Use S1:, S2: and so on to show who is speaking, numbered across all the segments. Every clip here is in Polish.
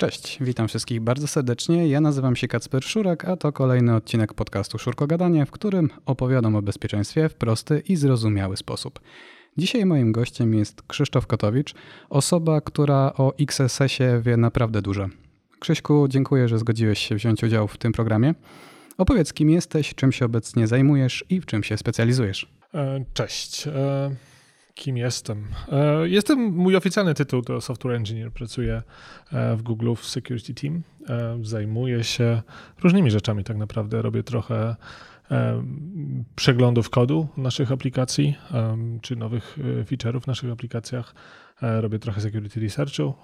S1: Cześć, witam wszystkich bardzo serdecznie. Ja nazywam się Kacper Szurek, a to kolejny odcinek podcastu Szurko Gadanie, w którym opowiadam o bezpieczeństwie w prosty i zrozumiały sposób. Dzisiaj moim gościem jest Krzysztof Kotowicz, osoba, która o XSS-ie wie naprawdę dużo. Krzyśku, dziękuję, że zgodziłeś się wziąć udział w tym programie. Opowiedz, kim jesteś, czym się obecnie zajmujesz i w czym się specjalizujesz.
S2: E, cześć. E, kim jestem? E, jestem, mój oficjalny tytuł to Software Engineer. Pracuję w Google w Security Team. Zajmuję się różnymi rzeczami tak naprawdę. Robię trochę przeglądów kodu naszych aplikacji, czy nowych feature'ów w naszych aplikacjach. Robię trochę security researchu.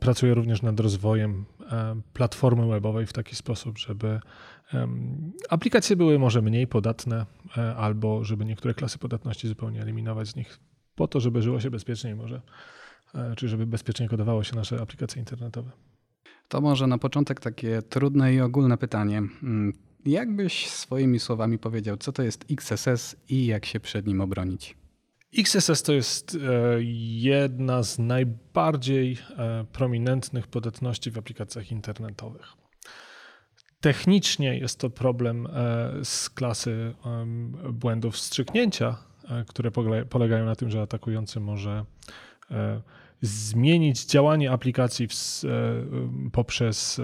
S2: Pracuję również nad rozwojem platformy webowej w taki sposób, żeby aplikacje były może mniej podatne, e, albo żeby niektóre klasy podatności zupełnie eliminować z nich, po to, żeby żyło się bezpieczniej może, e, czy żeby bezpiecznie kodowało się nasze aplikacje internetowe.
S1: To może na początek takie trudne i ogólne pytanie. Mm, jak byś swoimi słowami powiedział, co to jest XSS i jak się przed nim obronić?
S2: XSS to jest e, jedna z najbardziej prominentnych podatności w aplikacjach internetowych. Technicznie jest to problem e, z klasy błędów wstrzyknięcia, e, które polegają na tym, że atakujący może e, zmienić działanie aplikacji poprzez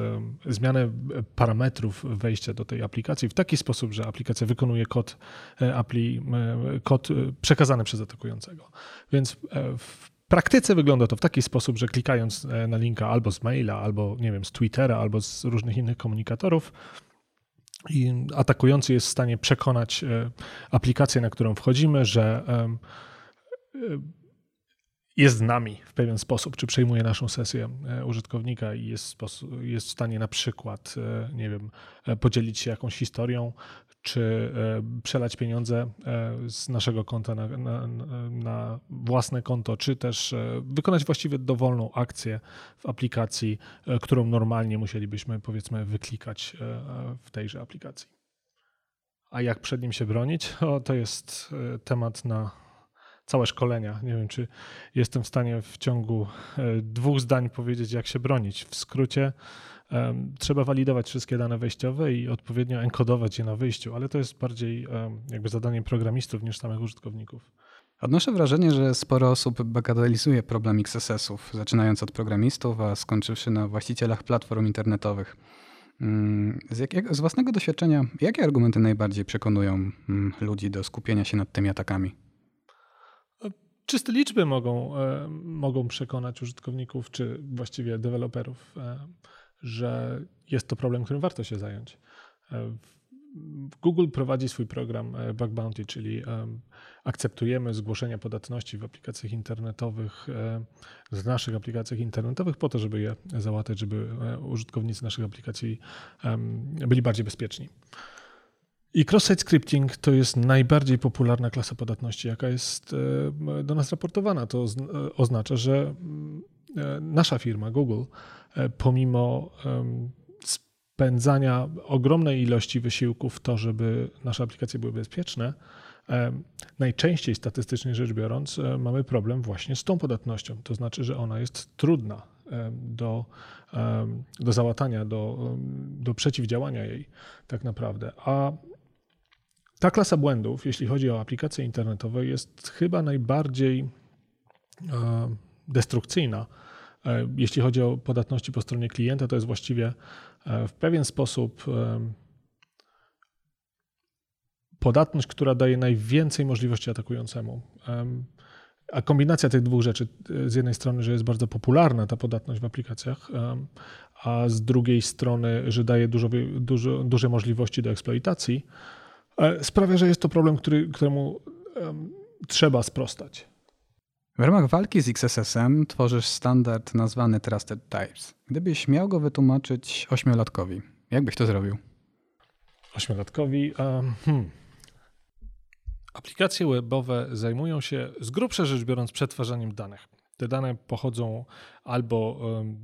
S2: zmianę parametrów wejścia do tej aplikacji w taki sposób, że aplikacja wykonuje kod, apli, kod przekazany przez atakującego. Więc w praktyce wygląda to w taki sposób, że klikając e, na linka albo z maila, albo nie wiem, z Twittera, albo z różnych innych komunikatorów, atakujący jest w stanie przekonać e, aplikację, na którą wchodzimy, że e, jest z nami w pewien sposób, czy przejmuje naszą sesję użytkownika i jest, jest w stanie na przykład, nie wiem, podzielić się jakąś historią, czy e, przelać pieniądze e, z naszego konta na, na, na, własne konto, czy też e, wykonać właściwie dowolną akcję w aplikacji, którą normalnie musielibyśmy powiedzmy wyklikać w tejże aplikacji. A jak przed nim się bronić? O, to jest temat na całe szkolenia. Nie wiem, czy jestem w stanie w ciągu dwóch zdań powiedzieć, jak się bronić. W skrócie, Trzeba walidować wszystkie dane wejściowe i odpowiednio enkodować je na wyjściu, ale to jest bardziej jakby zadaniem programistów niż samych użytkowników.
S1: Odnoszę wrażenie, że sporo osób bagatelizuje problem XSS-ów, zaczynając od programistów, a skończywszy na właścicielach platform internetowych. Mm, z, jakiego, z własnego doświadczenia, jakie argumenty najbardziej przekonują mm, ludzi do skupienia się nad tymi atakami?
S2: Czyste liczby mogą, e, mogą przekonać użytkowników, czy właściwie deweloperów e, że jest to problem, którym warto się zająć. E, Google prowadzi swój program Bug Bounty, czyli akceptujemy zgłoszenia podatności w aplikacjach internetowych, e, naszych aplikacjach internetowych po to, żeby je załatać, żeby użytkownicy naszych aplikacji byli bardziej bezpieczni. I cross-site scripting to jest najbardziej popularna klasa podatności, jaka jest do nas raportowana. To oznacza, że nasza firma Google E, pomimo spędzania ogromnej ilości wysiłku w to, żeby nasze aplikacje były bezpieczne, najczęściej statystycznie rzecz biorąc e, mamy problem właśnie z tą podatnością. To znaczy, że ona jest trudna do, do załatania, do, do przeciwdziałania jej tak naprawdę. A ta klasa błędów, jeśli chodzi o aplikacje internetowe, jest chyba najbardziej e, destrukcyjna E, jeśli chodzi o podatności po stronie klienta, to jest właściwie e, w pewien sposób podatność, która daje najwięcej możliwości atakującemu. A kombinacja tych dwóch rzeczy, z jednej strony, że jest bardzo popularna ta podatność w aplikacjach, a z drugiej strony, że daje dużo, dużo, duże możliwości do eksploitacji, sprawia, że jest to problem, który, któremu trzeba sprostać.
S1: W ramach walki z XSS-em tworzysz standard nazwany Trusted Types. Gdybyś miał go wytłumaczyć ośmiolatkowi, jak byś to zrobił?
S2: Ośmiolatkowi? Um, hmm. Aplikacje webowe zajmują się z grubsza rzecz biorąc przetwarzaniem danych. Te dane pochodzą albo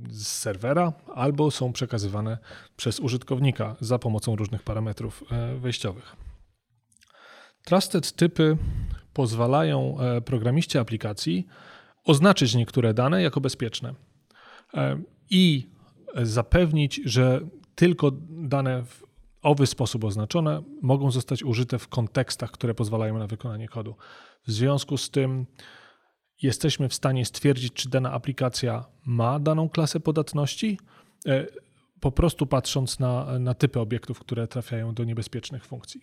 S2: z serwera, albo są przekazywane przez użytkownika za pomocą różnych parametrów e, wejściowych. Trusted typy pozwalają e, programiście aplikacji oznaczyć niektóre dane jako bezpieczne. i zapewnić, że tylko dane w owy sposób oznaczone mogą zostać użyte w kontekstach, które pozwalają na wykonanie kodu. W związku z tym jesteśmy w stanie stwierdzić, czy dana aplikacja ma daną klasę podatności, e, po prostu patrząc na, na typy obiektów, które trafiają do niebezpiecznych funkcji.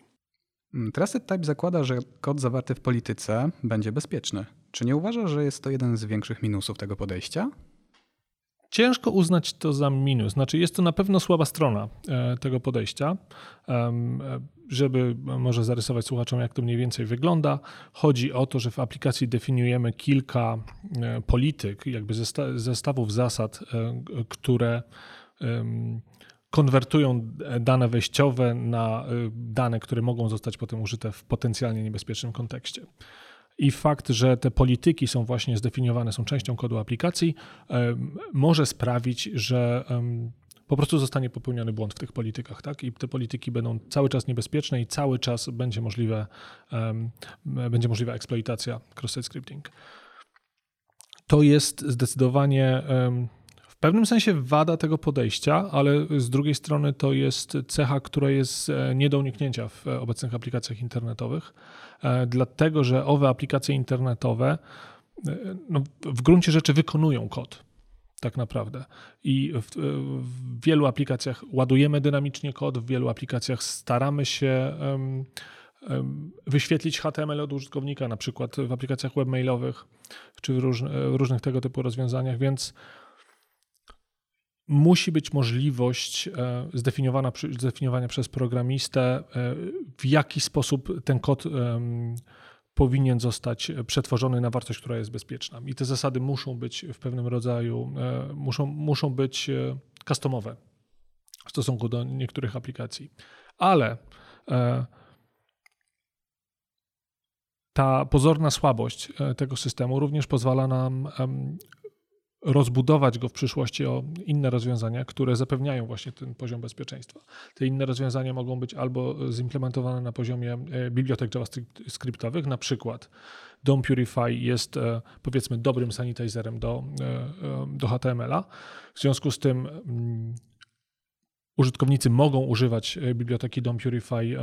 S1: Mm, Trusted Type zakłada, że kod zawarty w polityce będzie bezpieczny. Czy nie uważasz, że jest to jeden z większych minusów tego podejścia?
S2: Ciężko uznać to za minus. Znaczy, jest to na pewno słaba strona e, tego podejścia. E, żeby może zarysować słuchaczom, jak to mniej więcej wygląda, chodzi o to, że w aplikacji definiujemy kilka e, polityk, jakby zestawów zasad, które konwertują dane wejściowe na dane, które mogą zostać potem użyte w potencjalnie niebezpiecznym kontekście. I fakt, że te polityki są właśnie zdefiniowane, są częścią kodu aplikacji, może sprawić, że po prostu zostanie popełniony błąd w tych politykach, tak? I te polityki będą cały czas niebezpieczne i cały czas będzie możliwe, będzie możliwa eksploitacja cross-site scripting. To jest zdecydowanie pewnym sensie wada tego podejścia, ale z drugiej strony to jest cecha, która jest e, nie do uniknięcia w obecnych aplikacjach internetowych, e, dlatego że owe aplikacje internetowe e, no, w gruncie rzeczy wykonują kod. Tak naprawdę. I w, w, wielu aplikacjach ładujemy dynamicznie kod, w wielu aplikacjach staramy się um, um, wyświetlić HTML od użytkownika, na przykład w aplikacjach webmailowych czy w, róż, różnych tego typu rozwiązaniach, więc musi być możliwość e, zdefiniowana, zdefiniowania przez programistę, e, w jaki sposób ten kod powinien zostać przetworzony na wartość, która jest bezpieczna. I te zasady muszą być w pewnym rodzaju, e, muszą, muszą być customowe w stosunku do niektórych aplikacji. Ale ta pozorna słabość tego systemu również pozwala nam rozbudować go w przyszłości o inne rozwiązania, które zapewniają właśnie ten poziom bezpieczeństwa. Te inne rozwiązania mogą być albo zimplementowane na poziomie e, bibliotek JavaScriptowych, na przykład DOM Purify jest e, powiedzmy dobrym sanitizerem do, e, do HTML-a. W związku z tym mm, użytkownicy mogą używać biblioteki DOM Purify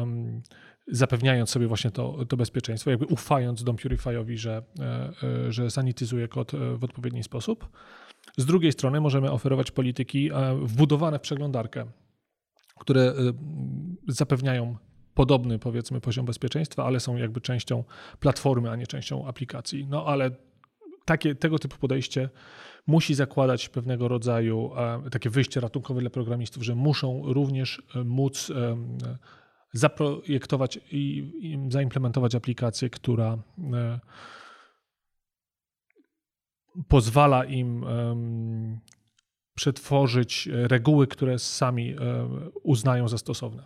S2: zapewniając sobie właśnie to, to bezpieczeństwo, jakby ufając Dom Purifyowi, że, e, e, że sanityzuje kod e, w odpowiedni sposób. Z drugiej strony możemy oferować polityki wbudowane w przeglądarkę, które zapewniają podobny, powiedzmy, poziom bezpieczeństwa, ale są jakby częścią platformy, a nie częścią aplikacji. No ale takie, tego typu podejście musi zakładać pewnego rodzaju takie wyjście ratunkowe dla programistów, że muszą również móc zaprojektować i, i zaimplementować aplikację, która e, pozwala im przetworzyć reguły, które sami e, uznają za stosowne.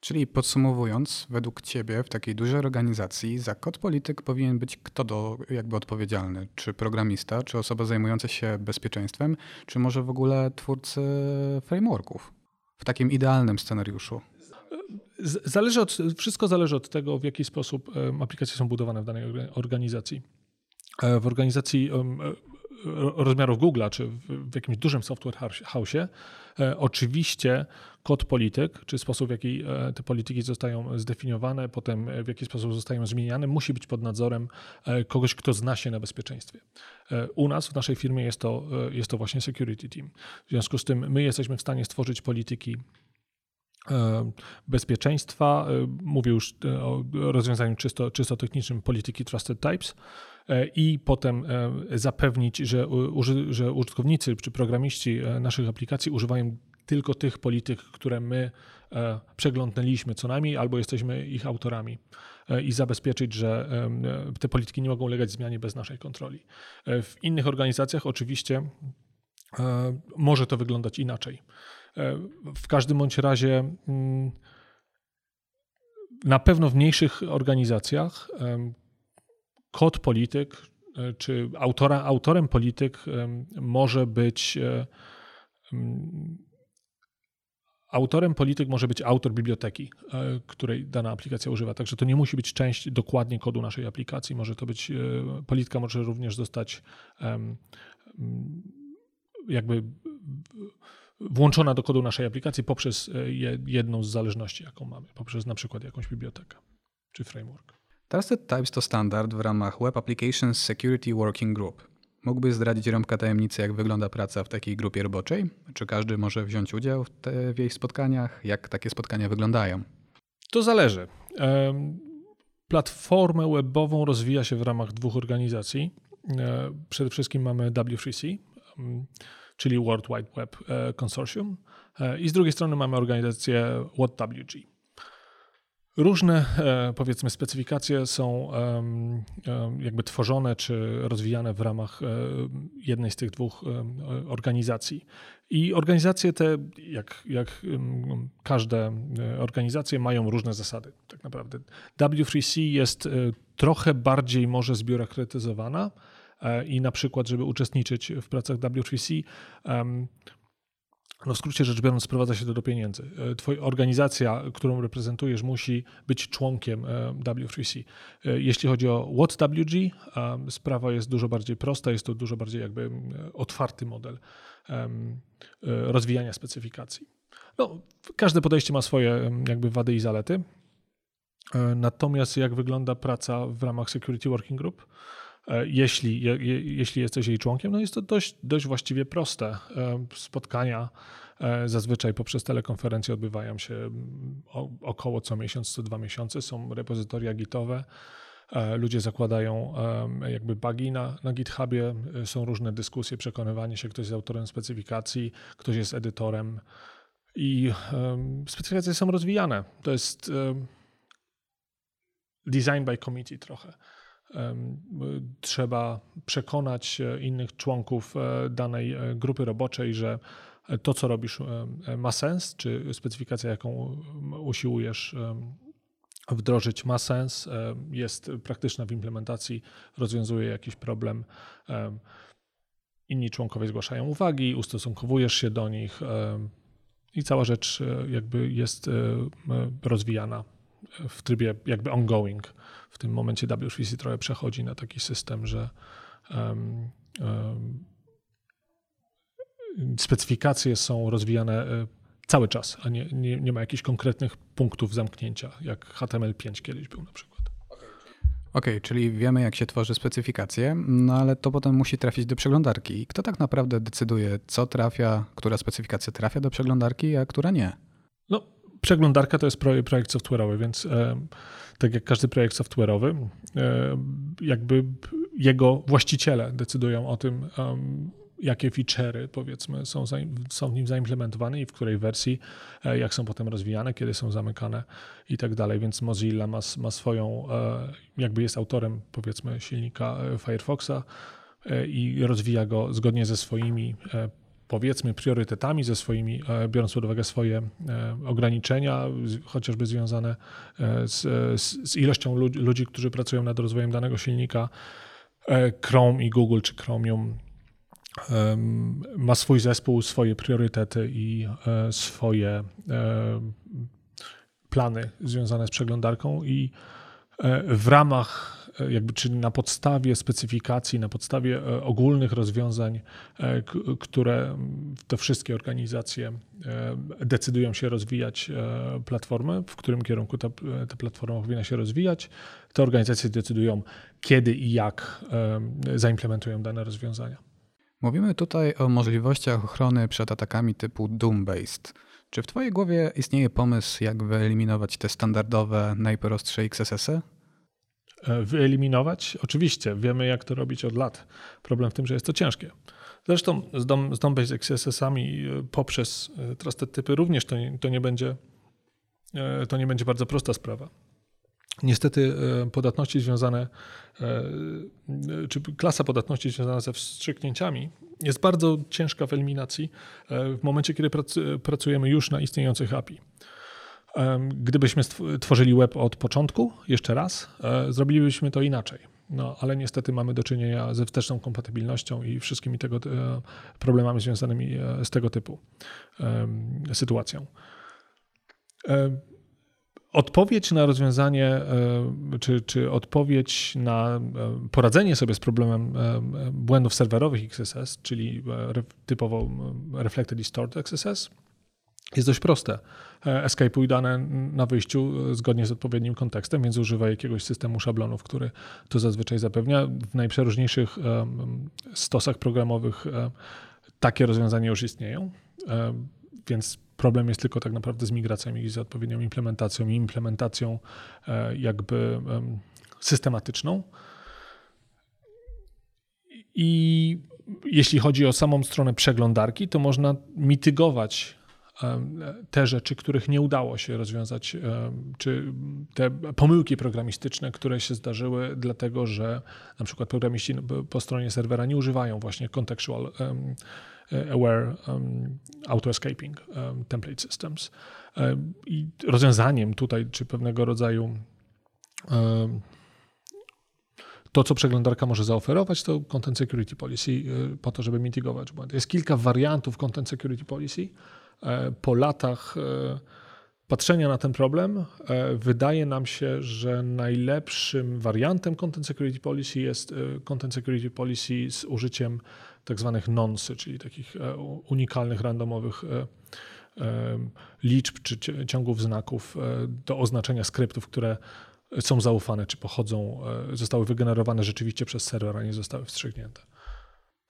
S1: Czyli podsumowując, według Ciebie w takiej dużej organizacji za kod polityk powinien być kto do, jakby odpowiedzialny? Czy programista, czy osoba zajmująca się bezpieczeństwem, czy może w ogóle twórcy frameworków? W takim idealnym scenariuszu.
S2: Zależy od, wszystko zależy od tego, w jaki sposób aplikacje są budowane w danej organizacji. E, w organizacji e, rozmiarów Google'a, czy w jakimś dużym software house'ie, e, oczywiście kod polityk, czy sposób, w jaki te polityki zostają zdefiniowane, potem w jaki sposób zostają zmieniane, musi być pod nadzorem kogoś, kto zna się na bezpieczeństwie. U nas, w naszej firmie jest to, jest to właśnie security team. W związku z tym my jesteśmy w stanie stworzyć polityki bezpieczeństwa. E, mówię już e, o rozwiązaniu czysto, czysto technicznym polityki Trusted Types i potem zapewnić, że, że użytkownicy czy programiści naszych aplikacji używają tylko tych polityk, które my przeglądnęliśmy co najmniej, albo jesteśmy ich autorami i zabezpieczyć, że te polityki nie mogą ulegać zmianie bez naszej kontroli. W innych organizacjach oczywiście może to wyglądać inaczej. W każdym bądź razie mm, na pewno w mniejszych organizacjach kod polityk e, czy autora, autorem polityk może być e, autorem polityk może być autor biblioteki, e, której dana aplikacja używa. Także to nie musi być część dokładnie kodu naszej aplikacji. Może to być polityka może również zostać jakby włączona do kodu naszej aplikacji poprzez jedną z zależności, jaką mamy, poprzez na przykład jakąś bibliotekę czy framework.
S1: Trusted Types to standard w ramach Web Applications Security Working Group. Mógłbyś zdradzić rąbka tajemnicy, jak wygląda praca w takiej grupie roboczej? Czy każdy może wziąć udział w, te, w jej spotkaniach? Jak takie spotkania wyglądają?
S2: To zależy. Platformę webową rozwija się w ramach dwóch organizacji. E, przede wszystkim mamy W3C, czyli World Wide Web e, Consortium, e, i z drugiej strony mamy organizację WhatWG. Różne, e, powiedzmy, specyfikacje są jakby tworzone czy rozwijane w ramach jednej z tych dwóch organizacji. I organizacje te, jak, jak każde organizacje, mają różne zasady, tak naprawdę. W3C jest trochę bardziej może zbiurokratyzowana i na przykład, żeby uczestniczyć w pracach W3C, no w skrócie rzecz biorąc, sprowadza się to do pieniędzy. E, twoja organizacja, którą reprezentujesz, musi być członkiem e, W3C. E, jeśli chodzi o WhatWG, sprawa jest dużo bardziej prosta, jest to dużo bardziej jakby otwarty model rozwijania specyfikacji. No, każde podejście ma swoje jakby wady i zalety. Natomiast jak wygląda praca w ramach Security Working Group? Jeśli, je, jeśli jesteś jej członkiem, no jest to dość, dość właściwie proste. Spotkania E, zazwyczaj poprzez telekonferencje odbywają się mm, około co miesiąc, co dwa miesiące. Są repozytoria gitowe. E, ludzie zakładają jakby bugi na, na GitHubie, e, są różne dyskusje, przekonywanie się, ktoś jest autorem specyfikacji, ktoś jest edytorem i specyfikacje są rozwijane. To jest design by committee trochę. Trzeba przekonać innych członków danej grupy roboczej, że to, co robisz, e, ma sens, czy specyfikacja, jaką usiłujesz wdrożyć, ma sens, jest praktyczna w implementacji, rozwiązuje jakiś problem. Inni członkowie zgłaszają uwagi, ustosunkowujesz się do nich i cała rzecz e, jakby jest e, rozwijana w trybie jakby ongoing. W tym momencie W3C trochę przechodzi na taki system, że um, um, specyfikacje są rozwijane e, cały czas, a nie, nie, nie ma jakichś konkretnych punktów zamknięcia, jak HTML5 kiedyś był na przykład.
S1: Okej, okay, czyli wiemy, jak się tworzy specyfikację, no ale to potem musi trafić do przeglądarki. I kto tak naprawdę decyduje, co trafia, która specyfikacja trafia do przeglądarki, a która nie?
S2: No, przeglądarka to jest projekt software'owy, więc e, tak jak każdy projekt software'owy, e, jakby jego właściciele decydują o tym, jakie feature'y powiedzmy są, są w nim zaimplementowane i w której wersji, e, jak są potem rozwijane, kiedy są zamykane i tak dalej. Więc Mozilla ma, ma swoją, jakby jest autorem powiedzmy silnika Firefoxa i rozwija go zgodnie ze swoimi powiedzmy priorytetami, ze swoimi, biorąc pod uwagę swoje ograniczenia, chociażby związane z, z, z ilością ludzi, ludzi, którzy pracują nad rozwojem danego silnika. Chrome i Google czy Chromium ma swój zespół, swoje priorytety i e, swoje e, plany związane z przeglądarką i e, w ramach, jakby, czyli na podstawie specyfikacji, na podstawie ogólnych rozwiązań, które te wszystkie organizacje decydują się rozwijać platformę, w którym kierunku ta, ta platforma powinna się rozwijać, te organizacje decydują, kiedy i jak zaimplementują dane rozwiązania.
S1: Mówimy tutaj o możliwościach ochrony przed atakami typu Doom-based. Czy w Twojej głowie istnieje pomysł, jak wyeliminować te standardowe, najprostsze XSS-y?
S2: E, wyeliminować? Oczywiście, wiemy jak to robić od lat. Problem w tym, że jest to ciężkie. Zresztą z, DOM, z DOM-based XSS-ami e, poprzez e, trusted typy również to nie, to nie będzie to nie będzie bardzo prosta sprawa. Niestety e, podatności związane, e, czy klasa podatności związana ze wstrzyknięciami jest bardzo ciężka w eliminacji e, w momencie, kiedy pracujemy już na istniejących API. Gdybyśmy tworzyli web od początku, jeszcze raz, zrobilibyśmy to inaczej. No, ale niestety mamy do czynienia ze wsteczną kompatybilnością i wszystkimi tego problemami związanymi z tego typu sytuacją. Odpowiedź na rozwiązanie, e, czy, czy odpowiedź na poradzenie sobie z problemem błędów serwerowych XSS, czyli typowo Reflected Distort XSS, jest dość proste. Escape'uj dane na wyjściu zgodnie z odpowiednim kontekstem, więc używaj jakiegoś systemu szablonów, który to zazwyczaj zapewnia. W najprzeróżniejszych stosach programowych takie rozwiązania już istnieją, więc problem jest tylko tak naprawdę z migracją i z odpowiednią implementacją i implementacją e, jakby systematyczne. I jeśli chodzi o samą stronę przeglądarki, to można mitygować te rzeczy, których nie udało się rozwiązać, czy te pomyłki programistyczne, które się zdarzyły, dlatego że na przykład programiści po stronie serwera nie używają właśnie contextual aware auto-escaping template systems. I rozwiązaniem tutaj, czy pewnego rodzaju to, co przeglądarka może zaoferować, to Content Security Policy y, po to, żeby mitygować błędy. Jest kilka wariantów Content Security Policy. E, po latach e, patrzenia na ten problem, e, wydaje nam się, że najlepszym wariantem Content Security Policy jest Content Security Policy z użyciem tak zwanych nonsy, czyli takich unikalnych, randomowych liczb czy ciągów znaków do oznaczenia skryptów, które są zaufane, czy pochodzą, zostały wygenerowane rzeczywiście przez serwer, a nie zostały wstrzygnięte.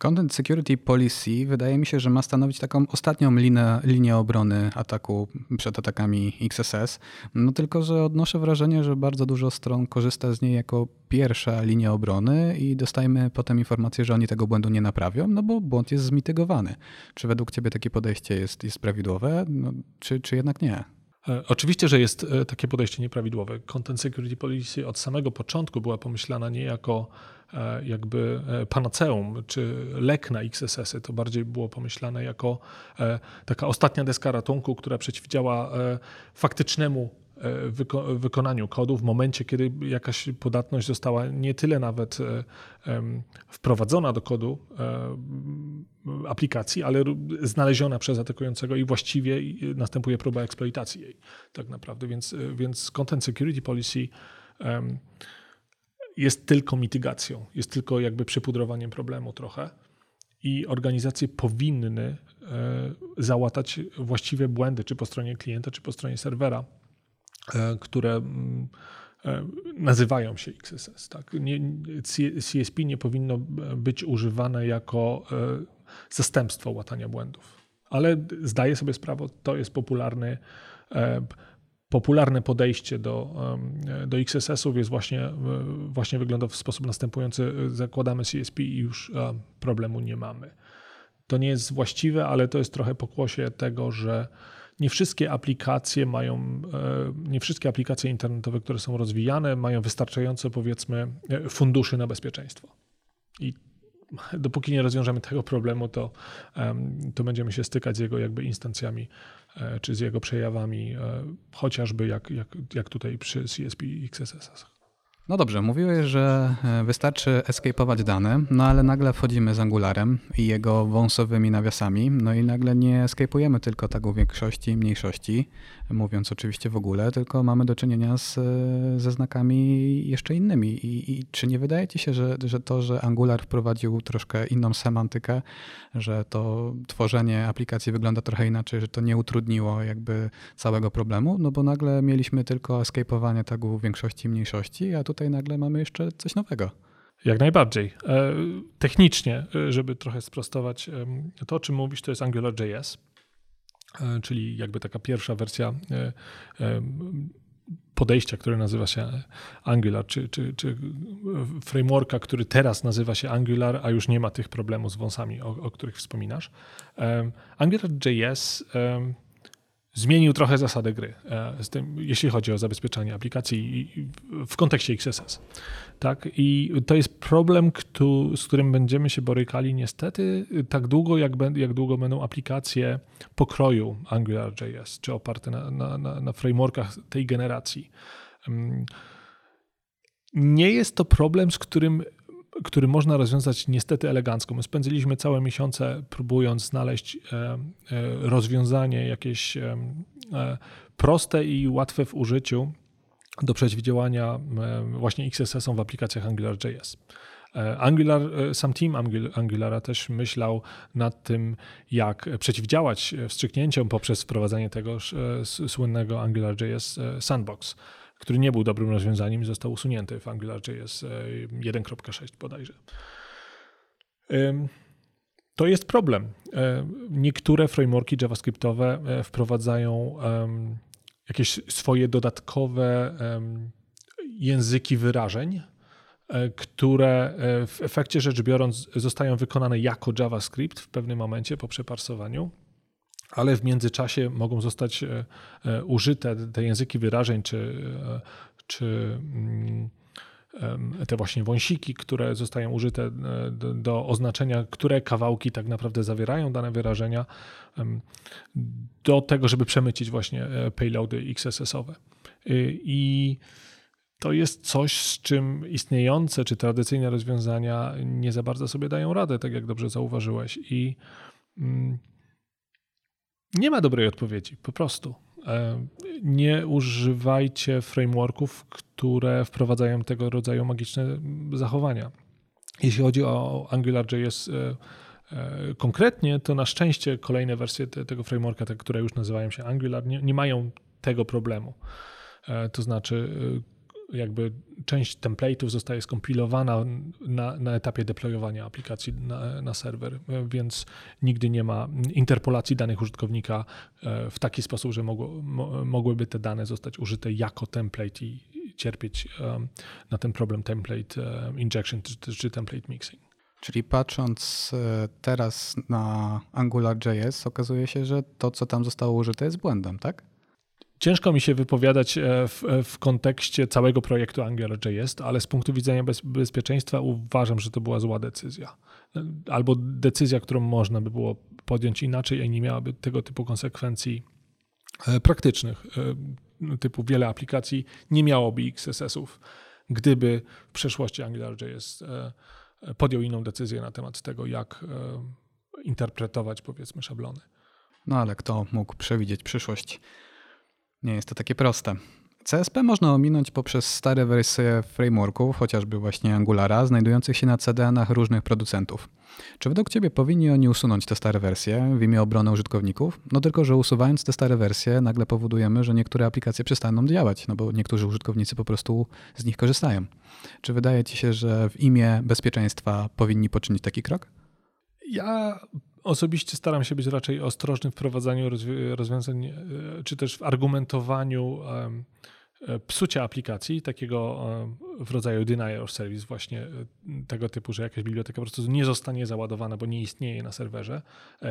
S1: Content Security Policy wydaje mi się, że ma stanowić taką ostatnią linę, linię obrony ataku przed atakami XSS. No tylko, że odnoszę wrażenie, że bardzo dużo stron korzysta z niej jako pierwsza linia obrony i dostajemy potem informację, że oni tego błędu nie naprawią, no bo błąd jest zmitygowany. Czy według Ciebie takie podejście jest, jest prawidłowe, no, czy, czy jednak nie?
S2: E, oczywiście, że jest e, takie podejście nieprawidłowe. Content Security Policy od samego początku była pomyślana nie jako jakby panaceum czy lek na XSS-y, to bardziej było pomyślane jako taka ostatnia deska ratunku, która przeciwdziała faktycznemu E, wyko wykonaniu kodu w momencie, kiedy jakaś podatność została nie tyle nawet e, wprowadzona do kodu e, aplikacji, ale znaleziona przez atakującego i właściwie następuje próba eksploitacji jej tak naprawdę. Więc, więc Content Security Policy jest tylko mitygacją, jest tylko jakby przypudrowaniem problemu trochę i organizacje powinny załatać właściwe błędy, czy po stronie klienta, czy po stronie serwera E, które mm, e, nazywają się XSS. Tak? Nie, CSP nie powinno być używane jako e, zastępstwo łatania błędów. Ale zdaję sobie sprawę, to jest popularny, popularne podejście do, do XSS-ów jest właśnie, właśnie wygląda w sposób następujący. Zakładamy CSP i już problemu nie mamy. To nie jest właściwe, ale to jest trochę pokłosie tego, że nie wszystkie aplikacje mają, e, nie wszystkie aplikacje internetowe, które są rozwijane, mają wystarczające, powiedzmy, e, funduszy na bezpieczeństwo. I dopóki nie rozwiążemy tego problemu, to, to będziemy się stykać z jego jakby instancjami, e, czy z jego przejawami, chociażby jak, jak, jak tutaj przy CSP i XSS.
S1: No dobrze, mówiłeś, że e, wystarczy escape'ować dane, no ale nagle wchodzimy z Angularem i jego wąsowymi nawiasami, no i nagle nie escape'ujemy tylko tagu większości i mniejszości, mówiąc oczywiście w ogóle, tylko mamy do czynienia z, ze znakami jeszcze innymi. I, I, czy nie wydaje ci się, że, że to, że Angular wprowadził troszkę inną semantykę, że to tworzenie aplikacji wygląda trochę inaczej, że to nie utrudniło jakby całego problemu, no bo nagle mieliśmy tylko escape'owanie tagu większości mniejszości, a tutaj nagle mamy jeszcze coś nowego.
S2: Jak najbardziej. E, technicznie, e, żeby trochę sprostować, to o czym mówisz, to jest AngularJS. E, czyli jakby taka pierwsza wersja e, e, podejścia, które nazywa się Angular, czy, czy, czy frameworka, który teraz nazywa się Angular, a już nie ma tych problemów z wąsami, o, o których wspominasz. AngularJS zmienił trochę zasadę gry, z tym, jeśli chodzi o zabezpieczanie aplikacji w kontekście XSS. Tak? I to jest problem, z którym będziemy się borykali niestety tak długo, jak, jak długo będą aplikacje pokroju AngularJS, czy oparte na, na, na, na frameworkach tej generacji. Nie jest to problem, z którym który można rozwiązać niestety elegancko. My spędziliśmy całe miesiące próbując znaleźć e, e, rozwiązanie, jakieś proste i łatwe w użyciu do przeciwdziałania właśnie XSS-om w aplikacjach AngularJS. Angular, sam team Angulara też myślał nad tym, jak przeciwdziałać wstrzyknięciom poprzez wprowadzenie tego słynnego AngularJS Sandbox, który nie był dobrym rozwiązaniem i został usunięty w AngularJS 1.6 bodajże. To jest problem. Niektóre frameworki JavaScriptowe wprowadzają jakieś swoje dodatkowe języki wyrażeń, e, które e, w efekcie rzecz biorąc zostają wykonane jako JavaScript w pewnym momencie po przeparsowaniu, ale w międzyczasie mogą zostać e, użyte te języki wyrażeń czy, czy mm, te właśnie wąsiki, które zostają użyte do, do, oznaczenia, które kawałki tak naprawdę zawierają dane wyrażenia, do tego, żeby przemycić właśnie payloady XSS-owe. I to jest coś, z czym istniejące czy tradycyjne rozwiązania nie za bardzo sobie dają radę, tak jak dobrze zauważyłeś. I mm, nie ma dobrej odpowiedzi, po prostu. E, nie używajcie frameworków, które wprowadzają tego rodzaju magiczne zachowania. Jeśli chodzi o AngularJS e, e, konkretnie, to na szczęście kolejne wersje tego frameworka, te, które już nazywają się Angular, nie, nie mają tego problemu. To znaczy, jakby część template'ów zostaje skompilowana na, na etapie deployowania aplikacji na, na, serwer, więc nigdy nie ma interpolacji danych użytkownika e, w taki sposób, że mogło, mogłyby te dane zostać użyte jako template i cierpieć na ten problem template injection czy, czy template mixing.
S1: Czyli patrząc e, teraz na AngularJS, okazuje się, że to, co tam zostało użyte, jest błędem, tak?
S2: Ciężko mi się wypowiadać e, w, e, w kontekście całego projektu AngularJS, ale z punktu widzenia bez, bezpieczeństwa uważam, że to była zła decyzja. Albo decyzja, którą można by było podjąć inaczej i nie miałaby tego typu konsekwencji e, praktycznych. Typu wiele aplikacji nie miałoby XSS-ów, gdyby w przeszłości AngularJS podjął inną decyzję na temat tego, jak interpretować powiedzmy szablony.
S1: No ale kto mógł przewidzieć przyszłość? Nie jest to takie proste. CSP można ominąć poprzez stare wersje frameworków, chociażby właśnie Angulara, znajdujących się na CDN-ach różnych producentów. Czy według Ciebie powinni oni usunąć te stare wersje w imię obrony użytkowników? No tylko, że usuwając te stare wersje, nagle powodujemy, że niektóre aplikacje przestaną działać, no bo niektórzy użytkownicy po prostu z nich korzystają. Czy wydaje Ci się, że w imię bezpieczeństwa powinni poczynić taki krok?
S2: Ja Osobiście staram się być raczej ostrożny w wprowadzaniu rozwiązań, e, czy też w argumentowaniu e, psucia aplikacji, takiego w rodzaju denial of service, właśnie e, tego typu, że jakaś biblioteka po prostu nie zostanie załadowana, bo nie istnieje na serwerze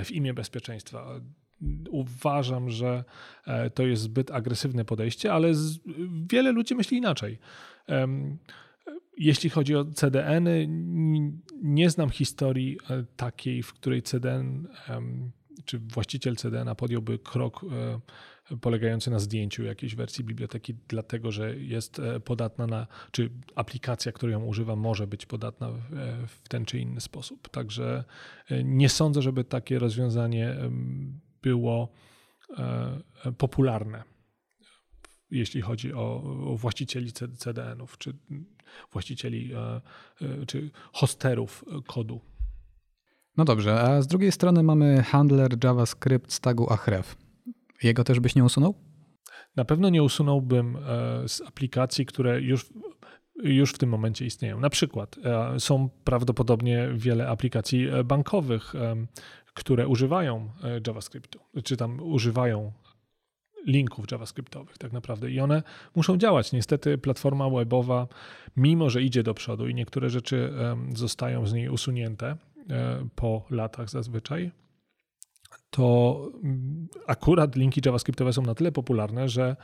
S2: w imię bezpieczeństwa. Uważam, że to jest zbyt agresywne podejście, ale wiele ludzi myśli inaczej. Jeśli chodzi o CDN-y, nie znam historii e, takiej, w której CDN czy właściciel CDN-a podjąłby krok e, polegający na zdjęciu jakiejś wersji biblioteki, dlatego że jest e, podatna na, czy aplikacja, której ją używa, może być podatna w ten czy inny sposób. Także nie sądzę, żeby takie rozwiązanie było popularne jeśli chodzi o, właścicieli CDN-ów, czy właścicieli, e, e, czy hosterów kodu.
S1: No dobrze, a z drugiej strony mamy handler JavaScript z tagu Ahref. Jego też byś nie usunął?
S2: Na pewno nie usunąłbym e, z aplikacji, które już, już w tym momencie istnieją. Na przykład są prawdopodobnie wiele aplikacji bankowych, które używają JavaScriptu, czy tam używają linków JavaScriptowych tak naprawdę i one muszą działać. Niestety platforma webowa, mimo że idzie do przodu i niektóre rzeczy zostają z niej usunięte e, po latach zazwyczaj, to mm, akurat linki JavaScriptowe są na tyle popularne, że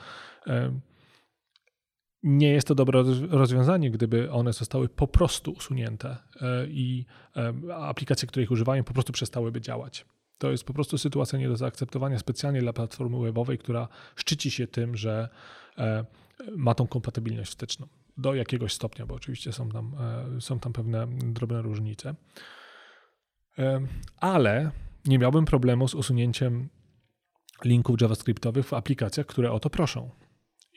S2: nie jest to dobre rozwiązanie, gdyby one zostały po prostu usunięte e, i aplikacje, które ich używają, po prostu przestałyby działać. To jest po prostu sytuacja nie do zaakceptowania specjalnie dla platformy webowej, która szczyci się tym, że e, ma tą kompatybilność wsteczną do jakiegoś stopnia, bo oczywiście są tam, e, są tam pewne drobne różnice. E, ale nie miałbym problemu z usunięciem linków JavaScriptowych w aplikacjach, które o to proszą.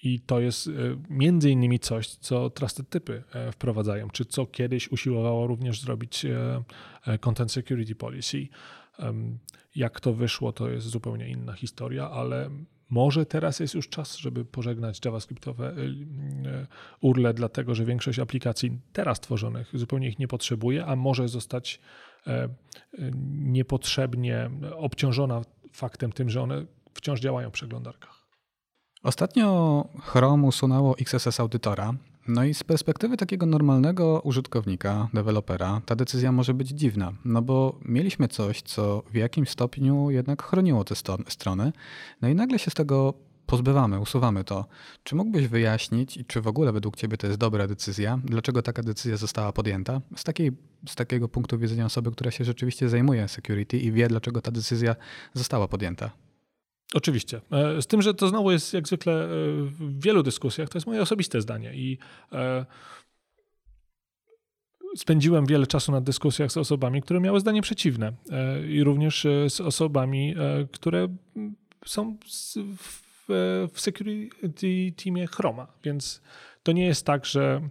S2: I to jest między innymi coś, co trusted typy wprowadzają, czy co kiedyś usiłowało również zrobić Content Security Policy. Jak to wyszło, to jest zupełnie inna historia, ale może teraz jest już czas, żeby pożegnać JavaScriptowe URLe, dlatego że większość aplikacji teraz tworzonych zupełnie ich nie potrzebuje, a może zostać niepotrzebnie obciążona faktem tym, że one wciąż działają w przeglądarkach.
S1: Ostatnio Chrome usunęło XSS Audytora. No i z perspektywy takiego normalnego użytkownika, dewelopera, ta decyzja może być dziwna, no bo mieliśmy coś, co w jakimś stopniu jednak chroniło te strony, no i nagle się z tego pozbywamy, usuwamy to. Czy mógłbyś wyjaśnić, i czy w ogóle według Ciebie to jest dobra decyzja, dlaczego taka decyzja została podjęta? Z, takiej, z takiego punktu widzenia osoby, która się rzeczywiście zajmuje security i wie, dlaczego ta decyzja została podjęta.
S2: Oczywiście. E, z tym, że to znowu jest jak zwykle e, w wielu dyskusjach, to jest moje osobiste zdanie i e, spędziłem wiele czasu na dyskusjach z osobami, które miały zdanie przeciwne i również z osobami, które są w security teamie Chroma, więc to nie jest tak, że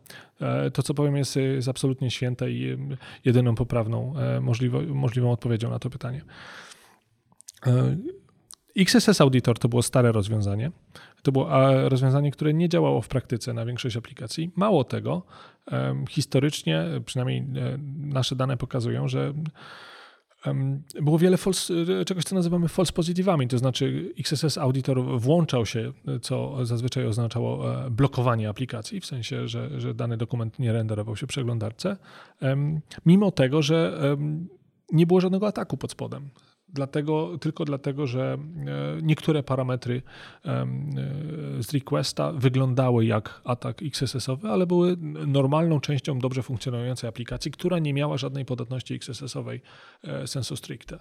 S2: to, co powiem, jest, jest absolutnie święte i jedyną poprawną możliwą, możliwą odpowiedzią na to pytanie. XSS Auditor to było stare rozwiązanie. To było rozwiązanie, które nie działało w praktyce na większość aplikacji. Mało tego, historycznie, przynajmniej e, nasze dane pokazują, że było wiele false, e, czegoś, co nazywamy false pozytywami, to znaczy XSS Auditor włączał się, co zazwyczaj oznaczało e, blokowanie aplikacji, w sensie, że, że dany dokument nie renderował się w przeglądarce, mimo tego, że nie było żadnego ataku pod spodem. Dlatego, tylko dlatego, że e, niektóre parametry e, z requesta wyglądały jak atak XSS-owy, ale były normalną częścią dobrze funkcjonującej aplikacji, która nie miała żadnej podatności XSS-owej e, sensu stricte.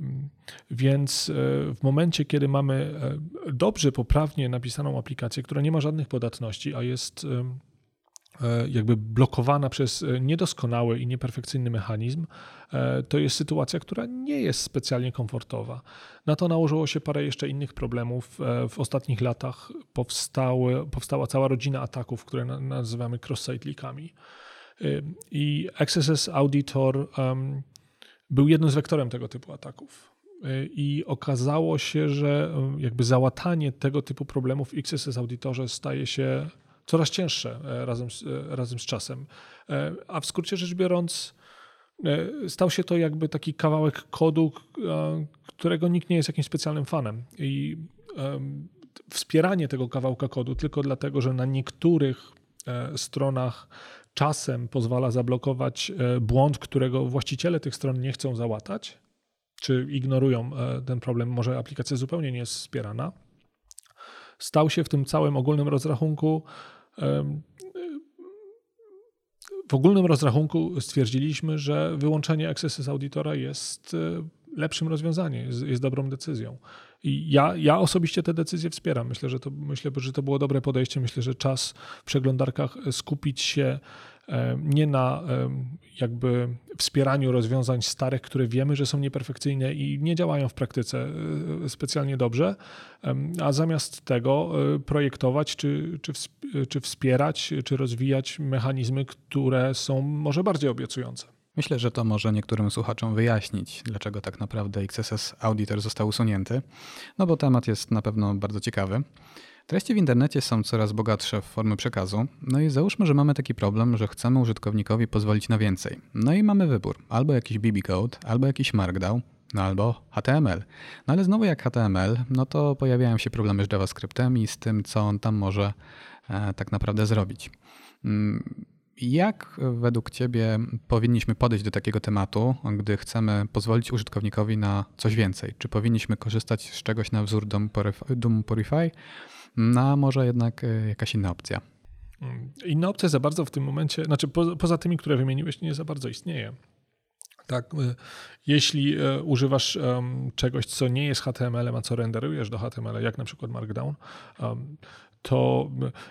S2: Mm, więc w momencie, kiedy mamy dobrze, poprawnie napisaną aplikację, która nie ma żadnych podatności, a jest E, jakby blokowana przez e, niedoskonały i nieperfekcyjny mechanizm, e, to jest sytuacja, która nie jest specjalnie komfortowa. Na to nałożyło się parę jeszcze innych problemów. W ostatnich latach powstały, powstała cała rodzina ataków, które nazywamy cross-site leakami. I XSS Auditor był jednym z wektorem tego typu ataków. I okazało się, że jakby załatanie tego typu problemów w XSS Auditorze staje się coraz cięższe e, razem z, e, razem z czasem. E, a w skrócie rzecz biorąc, stał się to jakby taki kawałek kodu, którego nikt nie jest jakimś specjalnym fanem. I wspieranie tego kawałka kodu tylko dlatego, że na niektórych stronach czasem pozwala zablokować błąd, którego właściciele tych stron nie chcą załatać, czy ignorują ten problem, może aplikacja zupełnie nie jest wspierana, stał się w tym całym ogólnym rozrachunku w ogólnym rozrachunku stwierdziliśmy, że wyłączenie XSS Auditora jest e, lepszym rozwiązaniem, jest, jest, dobrą decyzją. I ja, ja osobiście tę decyzję wspieram. Myślę że, to, myślę, że to było dobre podejście. Myślę, że czas w przeglądarkach skupić się nie na jakby wspieraniu rozwiązań starych, które wiemy, że są nieperfekcyjne i nie działają w praktyce e, specjalnie dobrze, a zamiast tego e, projektować, czy, czy, czy wspierać, czy rozwijać mechanizmy, które są może bardziej obiecujące.
S1: Myślę, że to może niektórym słuchaczom wyjaśnić, dlaczego tak naprawdę XSS Auditor został usunięty, no bo temat jest na pewno bardzo ciekawy. Treści w internecie są coraz bogatsze w formy przekazu, no i załóżmy, że mamy taki problem, że chcemy użytkownikowi pozwolić na więcej. No i mamy wybór, albo jakiś BB Code, albo jakiś Markdown, no albo HTML. No ale znowu jak HTML, no to pojawiają się problemy z JavaScriptem i z tym, co on tam może e, tak naprawdę zrobić. Mm, jak według Ciebie powinniśmy podejść do takiego tematu, gdy chcemy pozwolić użytkownikowi na coś więcej? Czy powinniśmy korzystać z czegoś na wzór Doom Purify, no a może jednak e, jakaś inna opcja?
S2: Inna opcja za bardzo w tym momencie, znaczy po, poza tymi, które wymieniłeś, nie za bardzo istnieje. Tak, jeśli używasz czegoś, co nie jest HTML-em, a co renderujesz do HTML, jak na przykład Markdown, to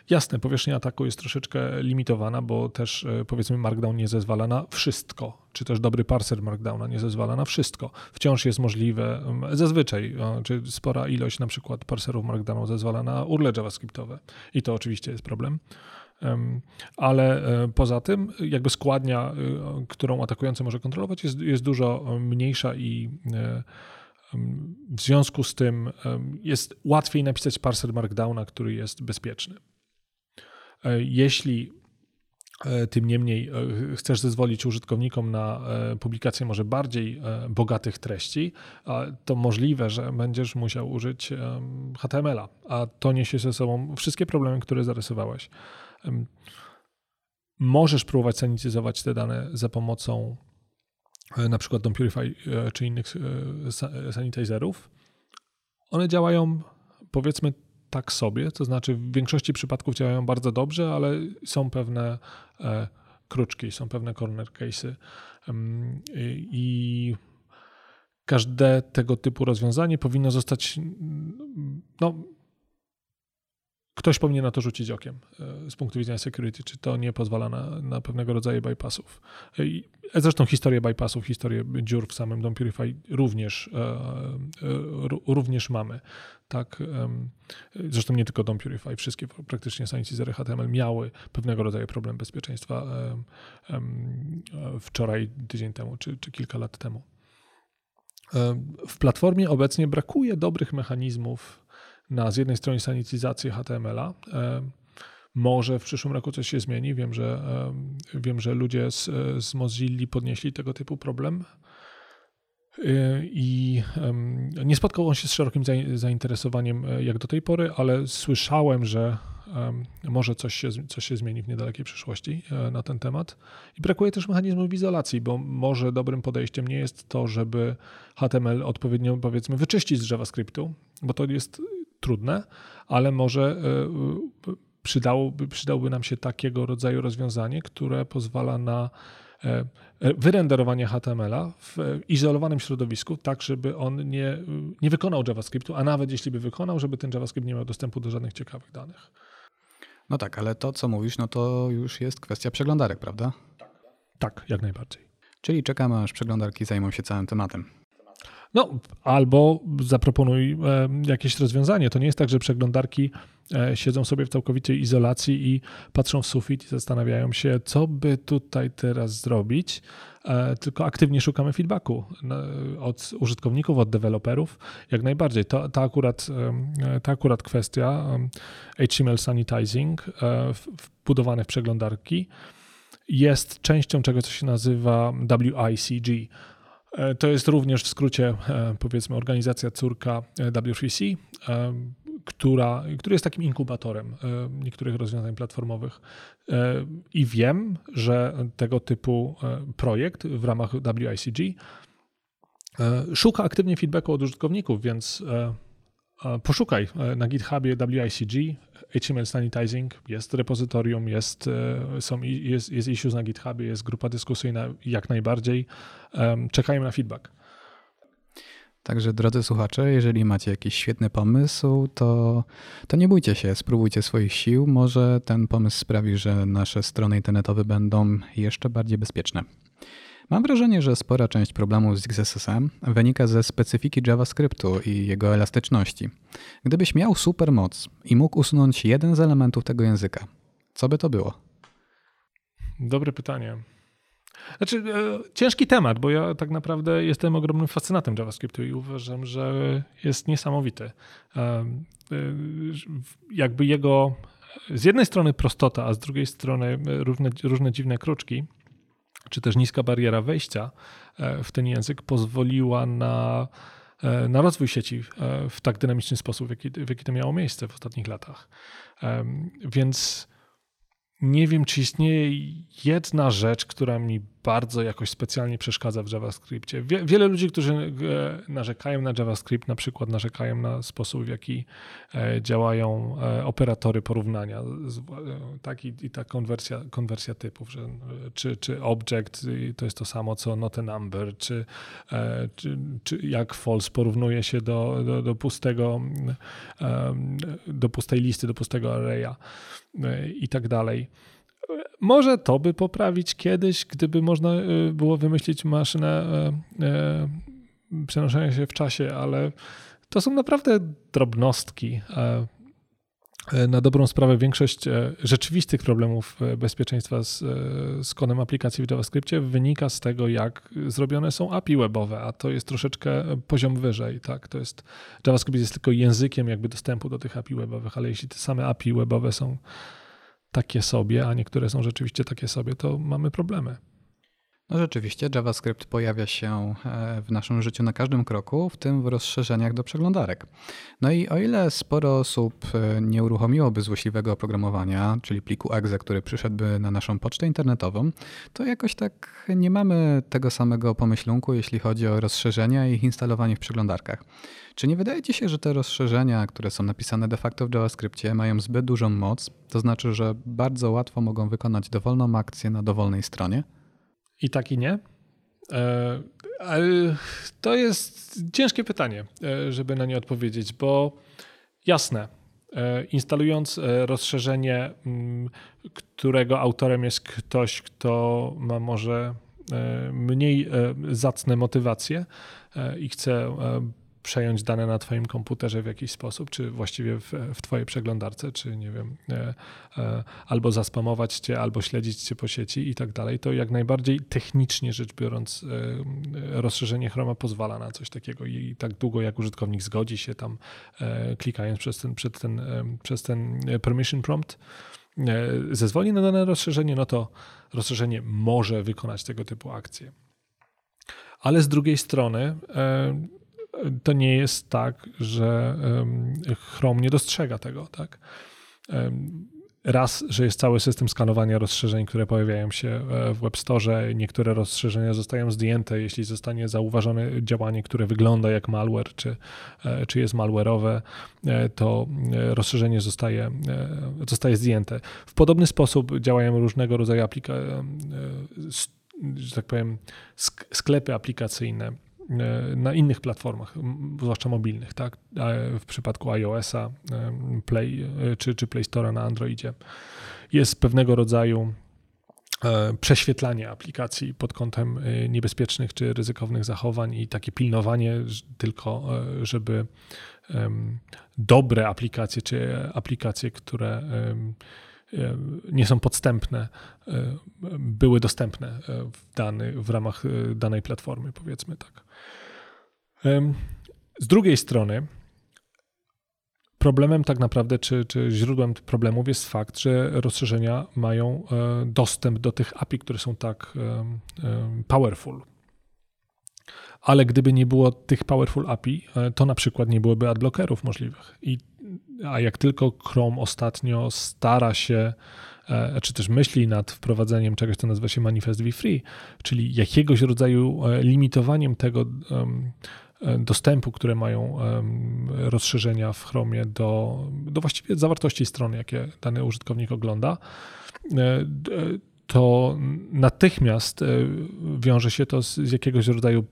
S2: jasne, powierzchnia ataku jest troszeczkę limitowana, bo też e, powiedzmy Markdown nie zezwala na wszystko, czy też dobry parser Markdowna nie zezwala na wszystko. Wciąż jest możliwe, zazwyczaj, czy spora ilość na przykład parserów Markdownu zezwala na urle javascriptowe i to oczywiście jest problem. Ale e, poza tym, jakby składnia, e, którą atakujący może kontrolować, jest, jest dużo mniejsza i w związku z tym jest łatwiej napisać parser Markdowna, który jest bezpieczny. E, jeśli e, tym niemniej e, chcesz zezwolić użytkownikom na publikację może bardziej bogatych treści, to możliwe, że będziesz musiał użyć HTML-a, a to niesie ze sobą wszystkie problemy, które zarysowałeś. Możesz próbować sanityzować te dane za pomocą na przykład Dom Purify e, czy innych e, sanitizerów, one działają powiedzmy tak sobie, to znaczy w większości przypadków działają bardzo dobrze, ale są pewne kruczki, są pewne corner case'y. I każde tego typu rozwiązanie powinno zostać no, ktoś powinien na to rzucić okiem e, z punktu widzenia security, czy to nie pozwala na, na pewnego rodzaju bypassów. I zresztą historię bypassów, historię dziur w samym DOM Purify również, e, e, również mamy. Tak, zresztą nie tylko DOM Purify, wszystkie praktycznie sanitizery HTML miały pewnego rodzaju problem bezpieczeństwa wczoraj, tydzień temu, czy, czy kilka lat temu. W platformie obecnie brakuje dobrych mechanizmów na z jednej strony sanityzację HTML-a. E, może w przyszłym roku coś się zmieni. Wiem, że, e, wiem, że ludzie z, z Mozilla podnieśli tego typu problem. E, I nie spotkał on się z szerokim zainteresowaniem jak do tej pory, ale słyszałem, że może coś się, coś się zmieni w niedalekiej przyszłości na ten temat. I brakuje też mechanizmów izolacji, bo może dobrym podejściem nie jest to, żeby HTML odpowiednio powiedzmy wyczyścić z JavaScriptu, bo to jest trudne, ale może e, przydałoby, przydałby nam się takiego rodzaju rozwiązanie, które pozwala na e, wyrenderowanie HTML-a w izolowanym środowisku, tak żeby on nie, nie wykonał JavaScriptu, a nawet jeśli by wykonał, żeby ten JavaScript nie miał dostępu do żadnych ciekawych danych.
S1: No tak, ale to, co mówisz, no to już jest kwestia przeglądarek, prawda?
S2: Tak, jak najbardziej.
S1: Czyli czekamy, aż przeglądarki zajmą się całym tematem.
S2: No, albo zaproponuj e, jakieś rozwiązanie. To nie jest tak, że przeglądarki e, siedzą sobie w całkowitej izolacji i patrzą w sufit i zastanawiają się, co by tutaj teraz zrobić, e, tylko aktywnie szukamy feedbacku od użytkowników, od deweloperów. Jak najbardziej. To, ta, akurat, ta akurat kwestia HTML sanitizing wbudowane w przeglądarki jest częścią czegoś, co się nazywa WICG, to jest również w skrócie, e, powiedzmy, organizacja córka e, W3C, która, który jest takim inkubatorem niektórych rozwiązań platformowych. I wiem, że tego typu projekt w ramach WICG szuka aktywnie feedbacku od użytkowników, więc Poszukaj e, na GitHubie WICG, HTML Sanitizing, jest repozytorium, jest, e, są, jest, jest issues na GitHubie, jest grupa dyskusyjna, jak najbardziej. Czekajmy na feedback.
S1: Także drodzy słuchacze, jeżeli macie jakiś świetny pomysł, to, to nie bójcie się, spróbujcie swoich sił. Może ten pomysł sprawi, że nasze strony internetowe będą jeszcze bardziej bezpieczne. Mam wrażenie, że spora część problemów z XSSM wynika ze specyfiki JavaScriptu i jego elastyczności. Gdybyś miał super moc i mógł usunąć jeden z elementów tego języka, co by to było?
S2: Dobre pytanie. Znaczy, e, ciężki temat, bo ja tak naprawdę jestem ogromnym fascynatem JavaScriptu i uważam, że jest niesamowity. E, e, jakby jego z jednej strony prostota, a z drugiej strony różne, różne dziwne kruczki czy też niska bariera wejścia e, w ten język pozwoliła na, e, na rozwój sieci e, w tak dynamiczny sposób, w jaki, w jaki to miało miejsce w ostatnich latach. Więc nie wiem, czy istnieje jedna rzecz, która mi bardzo jakoś specjalnie przeszkadza w JavaScriptie. Wie, wiele ludzi, którzy e, narzekają na JavaScript, na przykład narzekają na sposób, w jaki e, działają e, operatory porównania, tak, i, i ta konwersja, konwersja typów, że czy, czy object to jest to samo co not a number, czy, czy, czy jak false porównuje się do, do, do pustego, do pustej listy, do pustego arraya i tak dalej. Może to by poprawić kiedyś, gdyby można y, było wymyślić maszynę y, y, przenoszenia się w czasie, ale to są naprawdę drobnostki. Na dobrą sprawę większość e, rzeczywistych problemów e, bezpieczeństwa z, e, z kodem aplikacji w JavaScriptie wynika z tego, jak zrobione są API webowe, a to jest troszeczkę poziom wyżej. Tak? To jest, JavaScript jest tylko językiem jakby dostępu do tych API webowych, ale jeśli te same API webowe są takie sobie, a niektóre są rzeczywiście takie sobie, to mamy problemy.
S1: No rzeczywiście, JavaScript pojawia się e, w naszym życiu na każdym kroku, w tym w rozszerzeniach do przeglądarek. No i o ile sporo osób e, nie uruchomiłoby złośliwego oprogramowania, czyli pliku exe, który przyszedłby na naszą pocztę internetową, to jakoś tak nie mamy tego samego pomyślunku, jeśli chodzi o rozszerzenia i ich instalowanie w przeglądarkach. Czy nie wydaje Ci się, że te rozszerzenia, które są napisane de facto w JavaScriptie, mają zbyt dużą moc, to znaczy, że bardzo łatwo mogą wykonać dowolną akcję na dowolnej stronie?
S2: I tak i nie. E, to jest ciężkie pytanie, e, żeby na nie odpowiedzieć, bo jasne, e, instalując rozszerzenie, mm, którego autorem jest ktoś, kto ma może mniej zacne motywacje i chce przejąć dane na Twoim komputerze w jakiś sposób, czy właściwie w, w Twojej przeglądarce, czy nie wiem, e, e, albo zaspamować Cię, albo śledzić Cię po sieci i tak dalej, to jak najbardziej technicznie rzecz biorąc e, rozszerzenie Chroma pozwala na coś takiego i tak długo jak użytkownik zgodzi się tam klikając przez ten, przed ten, przez ten permission prompt, zezwoli na dane rozszerzenie, no to rozszerzenie może wykonać tego typu akcje. Ale z drugiej strony to nie jest tak, że Chrome nie dostrzega tego, tak? Raz, że jest cały system skanowania rozszerzeń, które pojawiają się e, w Web Store. Niektóre rozszerzenia zostają zdjęte, jeśli zostanie zauważone działanie, które wygląda jak malware, czy, e, czy jest malware'owe, e, to rozszerzenie zostaje, zostaje zdjęte. W podobny sposób działają różnego rodzaju aplikacje, tak powiem, sklepy aplikacyjne na innych platformach, zwłaszcza mobilnych, tak? W przypadku iOS-a, e, Play e, czy, czy Play Store na Androidzie jest pewnego rodzaju prześwietlanie aplikacji pod kątem niebezpiecznych czy ryzykownych zachowań i takie pilnowanie tylko, żeby dobre aplikacje czy aplikacje, które nie są podstępne, były dostępne w, dany, w ramach danej platformy, powiedzmy tak. Z drugiej strony, problemem tak naprawdę, czy, czy źródłem problemów jest fakt, że rozszerzenia mają e, dostęp do tych API, które są tak powerful. Ale gdyby nie było tych powerful API, e, to na przykład nie byłoby adblockerów możliwych. I, a jak tylko Chrome ostatnio stara się e, czy też myśli nad wprowadzeniem czegoś, co nazywa się Manifest V-Free, czyli jakiegoś rodzaju limitowaniem tego dostępu, które mają rozszerzenia w Chromie do, do właściwie zawartości strony, jakie dany użytkownik ogląda, e, to natychmiast e, wiąże się to z, z jakiegoś rodzaju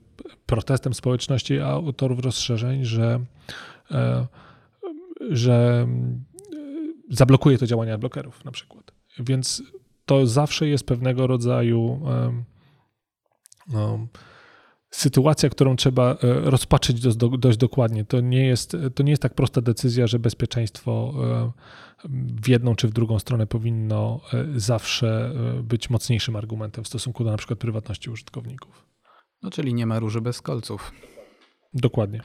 S2: protestem społeczności autorów rozszerzeń, że, że zablokuje to działania blokerów na przykład. Więc to zawsze jest pewnego rodzaju no, sytuacja, którą trzeba e, rozpatrzyć dość, dokładnie. To nie, jest, to nie jest tak prosta decyzja, że bezpieczeństwo e, w jedną czy w drugą stronę powinno e, zawsze być mocniejszym argumentem w stosunku do na przykład prywatności użytkowników.
S1: No czyli nie ma róży bez kolców.
S2: Dokładnie.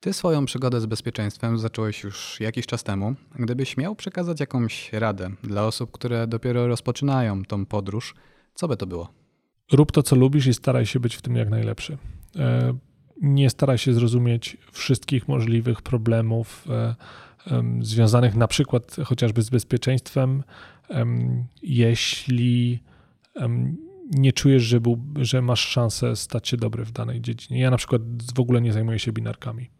S1: Ty swoją przygodę z bezpieczeństwem zacząłeś już jakiś czas temu. Gdybyś miał przekazać jakąś radę dla osób, które dopiero rozpoczynają tą podróż, co by to było?
S2: Rób to, co lubisz i staraj się być w tym jak najlepszy. E, nie staraj się zrozumieć wszystkich możliwych problemów e, związanych na przykład chociażby z bezpieczeństwem, jeśli nie czujesz, że, był, że masz szansę stać się dobry w danej dziedzinie. Ja na przykład w ogóle nie zajmuję się binarkami.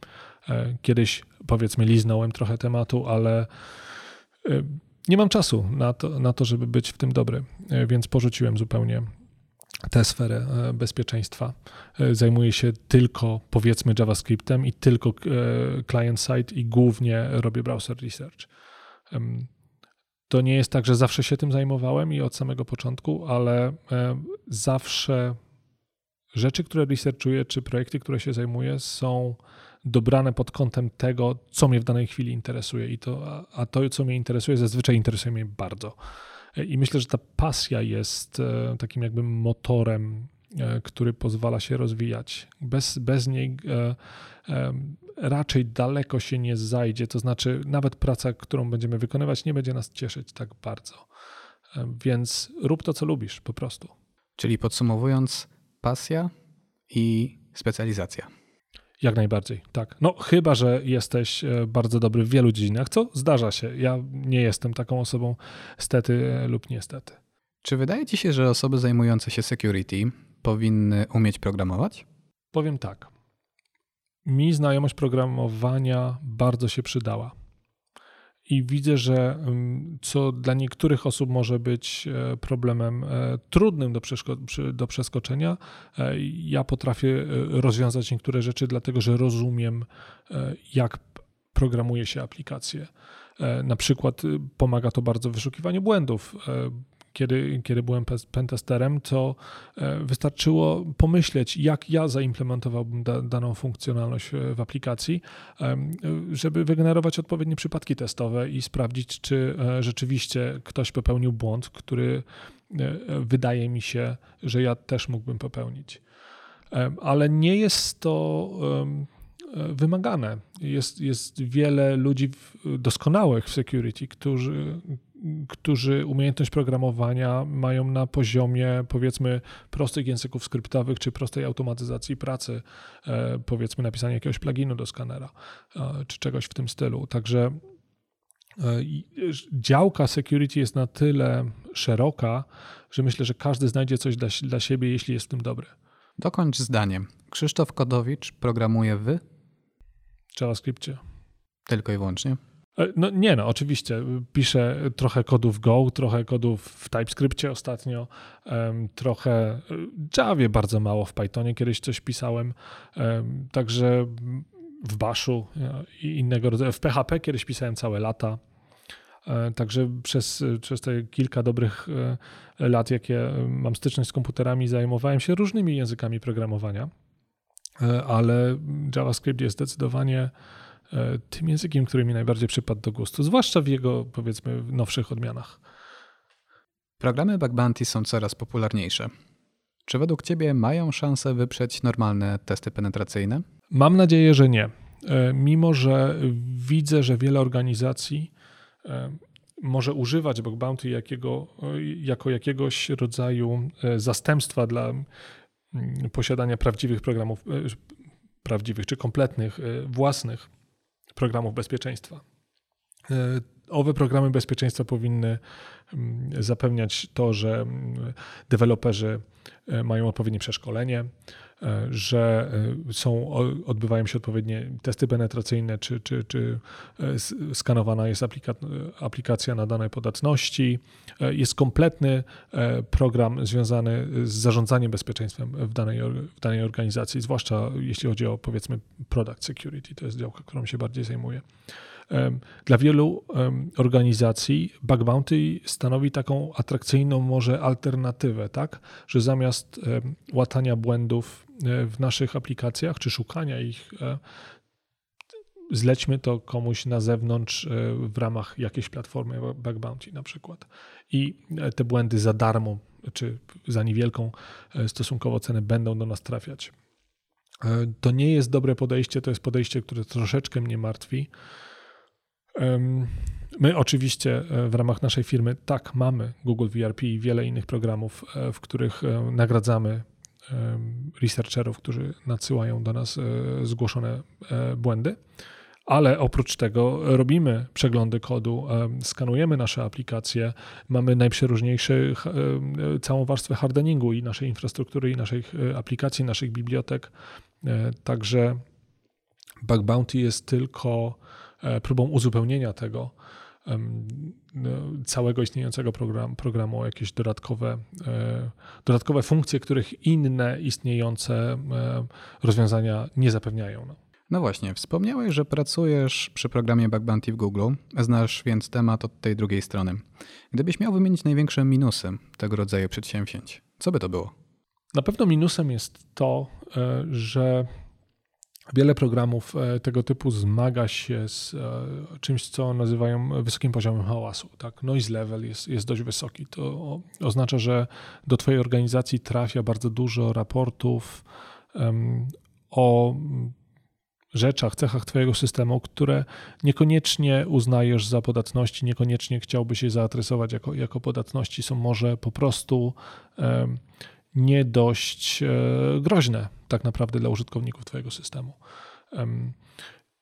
S2: Kiedyś powiedzmy liznąłem trochę tematu, ale nie mam czasu na to, na to, żeby być w tym dobry, więc porzuciłem zupełnie tę sferę e, bezpieczeństwa. E, zajmuję się tylko powiedzmy JavaScriptem i tylko e, client-side i głównie robię browser research. To nie jest tak, że zawsze się tym zajmowałem i od samego początku, ale zawsze rzeczy, które researchuję, czy projekty, które się zajmuję, są dobrane pod kątem tego, co mnie w danej chwili interesuje. I to, a to, co mnie interesuje, zazwyczaj interesuje mnie bardzo. I myślę, że ta pasja jest e, takim jakby motorem, e, który pozwala się rozwijać. Bez, bez niej e, raczej daleko się nie zajdzie. To znaczy, nawet praca, którą będziemy wykonywać, nie będzie nas cieszyć tak bardzo. Więc rób to, co lubisz, po prostu.
S1: Czyli podsumowując, pasja i specjalizacja.
S2: Jak najbardziej, tak. No chyba, że jesteś e, bardzo dobry w wielu dziedzinach, co zdarza się. Ja nie jestem taką osobą, stety e, lub niestety.
S1: Czy wydaje ci się, że osoby zajmujące się security powinny umieć programować?
S2: Powiem tak. Mi znajomość programowania bardzo się przydała i widzę, że co dla niektórych osób może być e, problemem e, trudnym do, do przeskoczenia, e, ja potrafię rozwiązać niektóre rzeczy, dlatego że rozumiem, jak programuje się aplikacje. Na przykład pomaga to bardzo w wyszukiwaniu błędów kiedy, kiedy byłem pentesterem, to e, wystarczyło pomyśleć, jak ja zaimplementowałbym da, daną funkcjonalność w aplikacji, żeby wygenerować odpowiednie przypadki testowe i sprawdzić, czy e, rzeczywiście ktoś popełnił błąd, który e, wydaje mi się, że ja też mógłbym popełnić. Ale nie jest to wymagane. Jest, jest wiele ludzi doskonałych w security, którzy, którzy umiejętność programowania mają na poziomie powiedzmy prostych języków skryptowych czy prostej automatyzacji pracy, e, powiedzmy napisanie jakiegoś pluginu do skanera e, czy czegoś w tym stylu. Także e, działka security jest na tyle szeroka, że myślę, że każdy znajdzie coś dla, dla siebie, jeśli jest w tym dobry.
S1: Dokończ zdanie. Krzysztof Kodowicz programuje w
S2: JavaScriptie.
S1: Tylko i wyłącznie?
S2: E, no nie no, oczywiście. Piszę trochę kodów Go, trochę kodów w TypeScriptie ostatnio, trochę Javie bardzo mało w Pythonie kiedyś coś pisałem, także w Bashu e, i innego rodzaju. W PHP kiedyś pisałem całe lata. E, także przez, przez te kilka dobrych lat, jakie mam styczność z komputerami, zajmowałem się różnymi językami programowania, ale JavaScript jest zdecydowanie tym językiem, który mi najbardziej przypadł do gustu, zwłaszcza w jego, powiedzmy, nowszych odmianach.
S1: Programy bug bounty są coraz popularniejsze. Czy według Ciebie mają szansę wyprzeć normalne testy penetracyjne?
S2: Mam nadzieję, że nie. E, mimo, że widzę, że wiele organizacji e, może używać bug bounty jakiego, jako jakiegoś rodzaju zastępstwa dla posiadania prawdziwych programów, prawdziwych czy kompletnych, własnych programów bezpieczeństwa. E, owe programy bezpieczeństwa powinny mm, zapewniać to, że mm, deweloperzy e, mają odpowiednie przeszkolenie, e, że są, odbywają się odpowiednie testy penetracyjne, czy, czy, czy skanowana jest aplika aplikacja na danej podatności. Jest kompletny program związany z zarządzaniem bezpieczeństwem w danej, w danej organizacji, zwłaszcza jeśli chodzi o powiedzmy product security, to jest działka, którą się bardziej zajmuję. Dla wielu organizacji bug bounty stanowi taką atrakcyjną może alternatywę, tak? Że zamiast łatania błędów e, w naszych aplikacjach czy szukania ich, e, zlećmy to komuś na zewnątrz e, w ramach jakiejś platformy bug bounty na przykład. I te błędy za darmo czy za niewielką stosunkowo cenę będą do nas trafiać. To nie jest dobre podejście, to jest podejście, które troszeczkę mnie martwi. My oczywiście e, w ramach naszej firmy tak mamy Google VRP i wiele innych programów, e, w których e, nagradzamy researcherów, którzy nadsyłają do nas zgłoszone błędy, ale oprócz tego robimy przeglądy kodu, skanujemy nasze aplikacje, mamy najprzeróżniejsze, całą warstwę hardeningu i naszej infrastruktury, i naszych aplikacji, naszych bibliotek. Także Bug Bounty jest tylko próbą uzupełnienia tego, no, całego istniejącego program, programu jakieś dodatkowe, e, dodatkowe funkcje, których inne istniejące e, rozwiązania nie zapewniają. No.
S1: No właśnie, wspomniałeś, że pracujesz przy programie Bug Bounty w Google, znasz więc temat od tej drugiej strony. Gdybyś miał wymienić największe minusy tego rodzaju przedsięwzięć, co by to było?
S2: Na pewno minusem jest to, e, że Wiele programów e, tego typu zmaga się z e, czymś, co nazywają wysokim poziomem hałasu. Tak? Noise level jest, jest dość wysoki. To oznacza, że do Twojej organizacji trafia bardzo dużo raportów um, o rzeczach, cechach Twojego systemu, które niekoniecznie uznajesz za podatności, niekoniecznie chciałbyś je zaadresować jako, jako podatności, są może po prostu um, nie dość e, groźne tak naprawdę dla użytkowników Twojego systemu.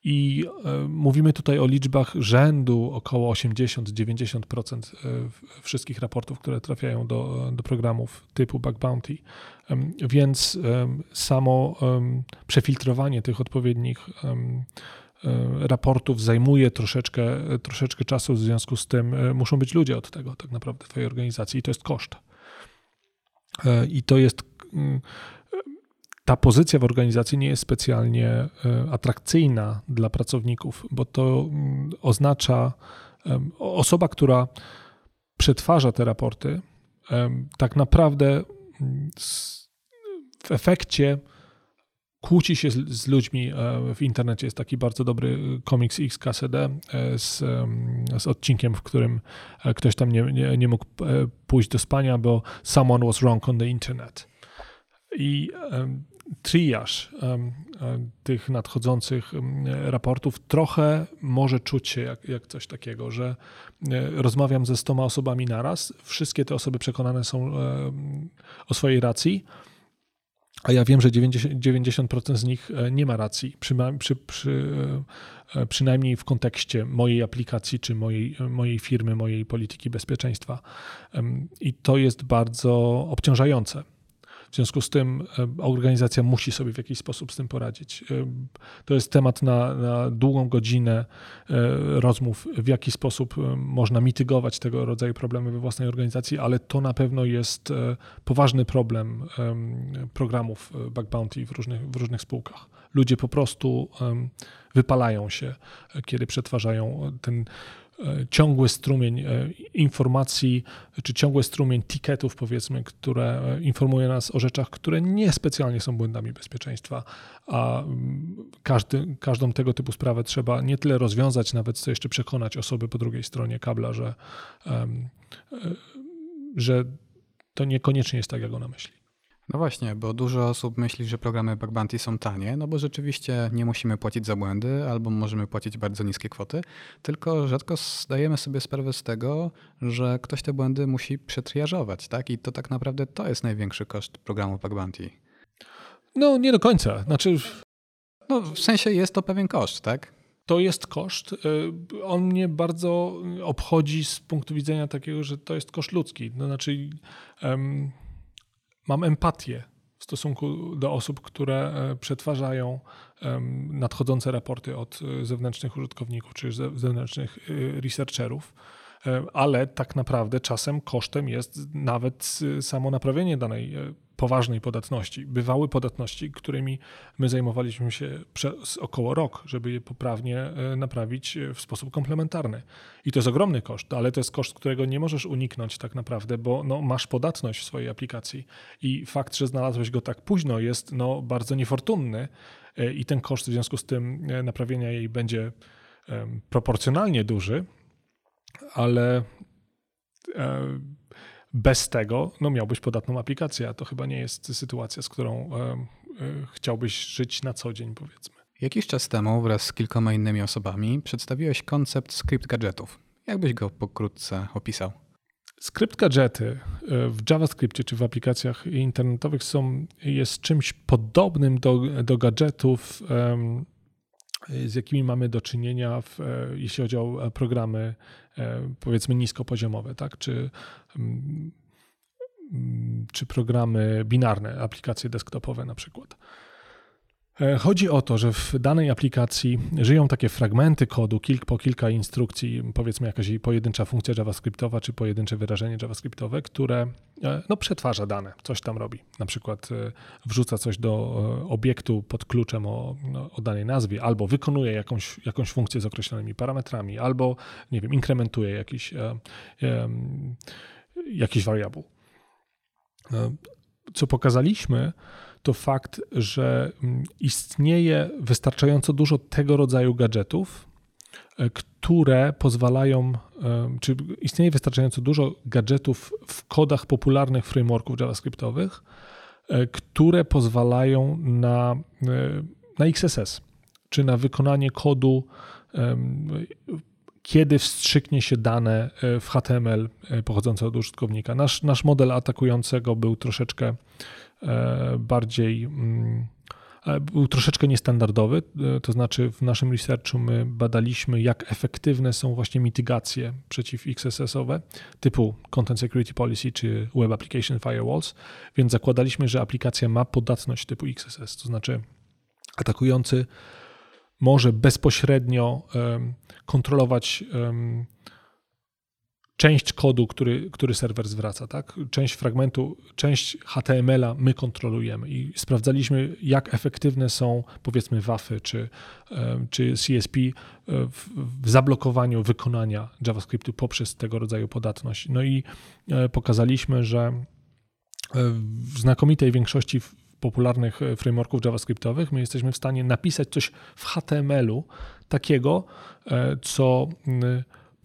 S2: I e, mówimy tutaj o liczbach rzędu około 80-90% e, wszystkich raportów, które trafiają do, do programów typu Bug Bounty. Więc samo przefiltrowanie tych odpowiednich raportów zajmuje troszeczkę, troszeczkę czasu, w związku z tym muszą być ludzie od tego tak naprawdę Twojej organizacji i to jest koszt. I to jest mm, ta pozycja w organizacji nie jest specjalnie e, atrakcyjna dla pracowników, bo to mm, oznacza osoba, która przetwarza te raporty, tak naprawdę mm, w efekcie kłóci się z, z, ludźmi. E, w internecie jest taki bardzo dobry komiks XKCD e, z, z odcinkiem, w którym ktoś tam nie, nie, nie mógł pójść do spania, bo someone was wrong on the internet. I triaż tych nadchodzących raportów trochę może czuć się jak, jak coś takiego, że e, rozmawiam ze stoma osobami naraz, wszystkie te osoby przekonane są o swojej racji, a ja wiem, że 90%, 90% z nich e, nie ma racji, przy, przy, przy, e, przynajmniej w kontekście mojej aplikacji, czy mojej, mojej firmy, mojej polityki bezpieczeństwa. I to jest bardzo obciążające. W związku z tym e, organizacja musi sobie w jakiś sposób z tym poradzić. E, to jest temat na, na długą godzinę e, rozmów, w jaki sposób można mitygować tego rodzaju problemy we własnej organizacji, ale to na pewno jest poważny problem programów Bug Bounty w różnych, w różnych spółkach. Ludzie po prostu wypalają się, kiedy przetwarzają ten ciągły strumień e, informacji, czy ciągły strumień tiketów, powiedzmy, które e, informuje nas o rzeczach, które niespecjalnie są błędami bezpieczeństwa, a mm, każdy, każdą tego typu sprawę trzeba nie tyle rozwiązać, nawet co jeszcze przekonać osoby po drugiej stronie kabla, że, że to niekoniecznie jest tak, jak ona myśli.
S1: No właśnie, bo dużo osób myśli, że programy bug bounty są tanie, no bo rzeczywiście nie musimy płacić za błędy albo możemy płacić bardzo niskie kwoty, tylko rzadko zdajemy sobie sprawę z tego, że ktoś te błędy musi przetriażować, tak? I to tak naprawdę to jest największy koszt programu bug bounty.
S2: No nie do końca, znaczy...
S1: No w sensie jest to pewien koszt, tak?
S2: to jest koszt. Y, on mnie bardzo obchodzi z punktu widzenia takiego, że to jest koszt ludzki. No, znaczy, um, mam empatię w stosunku do osób, które e, przetwarzają nadchodzące raporty od e, zewnętrznych użytkowników czy zewnętrznych e, researcherów, ale tak naprawdę czasem kosztem jest nawet samo naprawienie danej poważnej podatności. Bywały podatności, którymi my zajmowaliśmy się przez około rok, żeby je poprawnie e, naprawić w sposób komplementarny. I to jest ogromny koszt, ale to jest koszt, którego nie możesz uniknąć tak naprawdę, bo no, masz podatność w swojej aplikacji i fakt, że znalazłeś go tak późno jest no, bardzo niefortunny e, i ten koszt w związku z tym e, naprawienia jej będzie proporcjonalnie duży, ale bez tego no, miałbyś podatną aplikację, a to chyba nie jest sytuacja, z którą e, e, chciałbyś żyć na co dzień, powiedzmy.
S1: Jakiś czas temu wraz z kilkoma innymi osobami przedstawiłeś koncept skrypt gadżetów. Jak byś go pokrótce opisał?
S2: Skrypt gadżety e, w JavaScriptie czy w aplikacjach internetowych są, jest czymś podobnym do, do gadżetów z jakimi mamy do czynienia, w, jeśli chodzi o programy powiedzmy niskopoziomowe, tak? czy, mm, czy programy binarne, aplikacje desktopowe na przykład. E, chodzi o to, że w danej aplikacji żyją takie fragmenty kodu, kilk, po kilka instrukcji, powiedzmy jakaś pojedyncza funkcja JavaScriptowa czy pojedyncze wyrażenie JavaScriptowe, które e, no, przetwarza dane, coś tam robi. Na przykład e, wrzuca coś do obiektu pod kluczem o, no, o danej nazwie, albo wykonuje jakąś, jakąś funkcję z określonymi parametrami, albo nie wiem, inkrementuje jakiś, jakiś variable. Co pokazaliśmy, to fakt, że mm, istnieje wystarczająco dużo tego rodzaju gadżetów, e, które pozwalają, e, czy istnieje wystarczająco dużo gadżetów w kodach popularnych frameworków JavaScriptowych, e, które pozwalają na, na XSS, czy na wykonanie kodu, kiedy wstrzyknie się dane w HTML pochodzące od użytkownika. Nasz, nasz model atakującego był troszeczkę bardziej mm, e, był troszeczkę niestandardowy, e, to znaczy w naszym researchu my badaliśmy, jak efektywne są właśnie mitygacje przeciw XSS-owe typu Content Security Policy czy Web Application Firewalls, więc zakładaliśmy, że aplikacja ma podatność typu XSS, to znaczy atakujący może bezpośrednio kontrolować część kodu, który, który serwer zwraca, tak? Część fragmentu, część HTML-a my kontrolujemy i sprawdzaliśmy, jak efektywne są powiedzmy WAFy czy, czy CSP e, w, w zablokowaniu wykonania JavaScriptu poprzez tego rodzaju podatność. No i e, pokazaliśmy, że e, w znakomitej większości popularnych frameworków JavaScriptowych my jesteśmy w stanie napisać coś w HTML-u takiego, co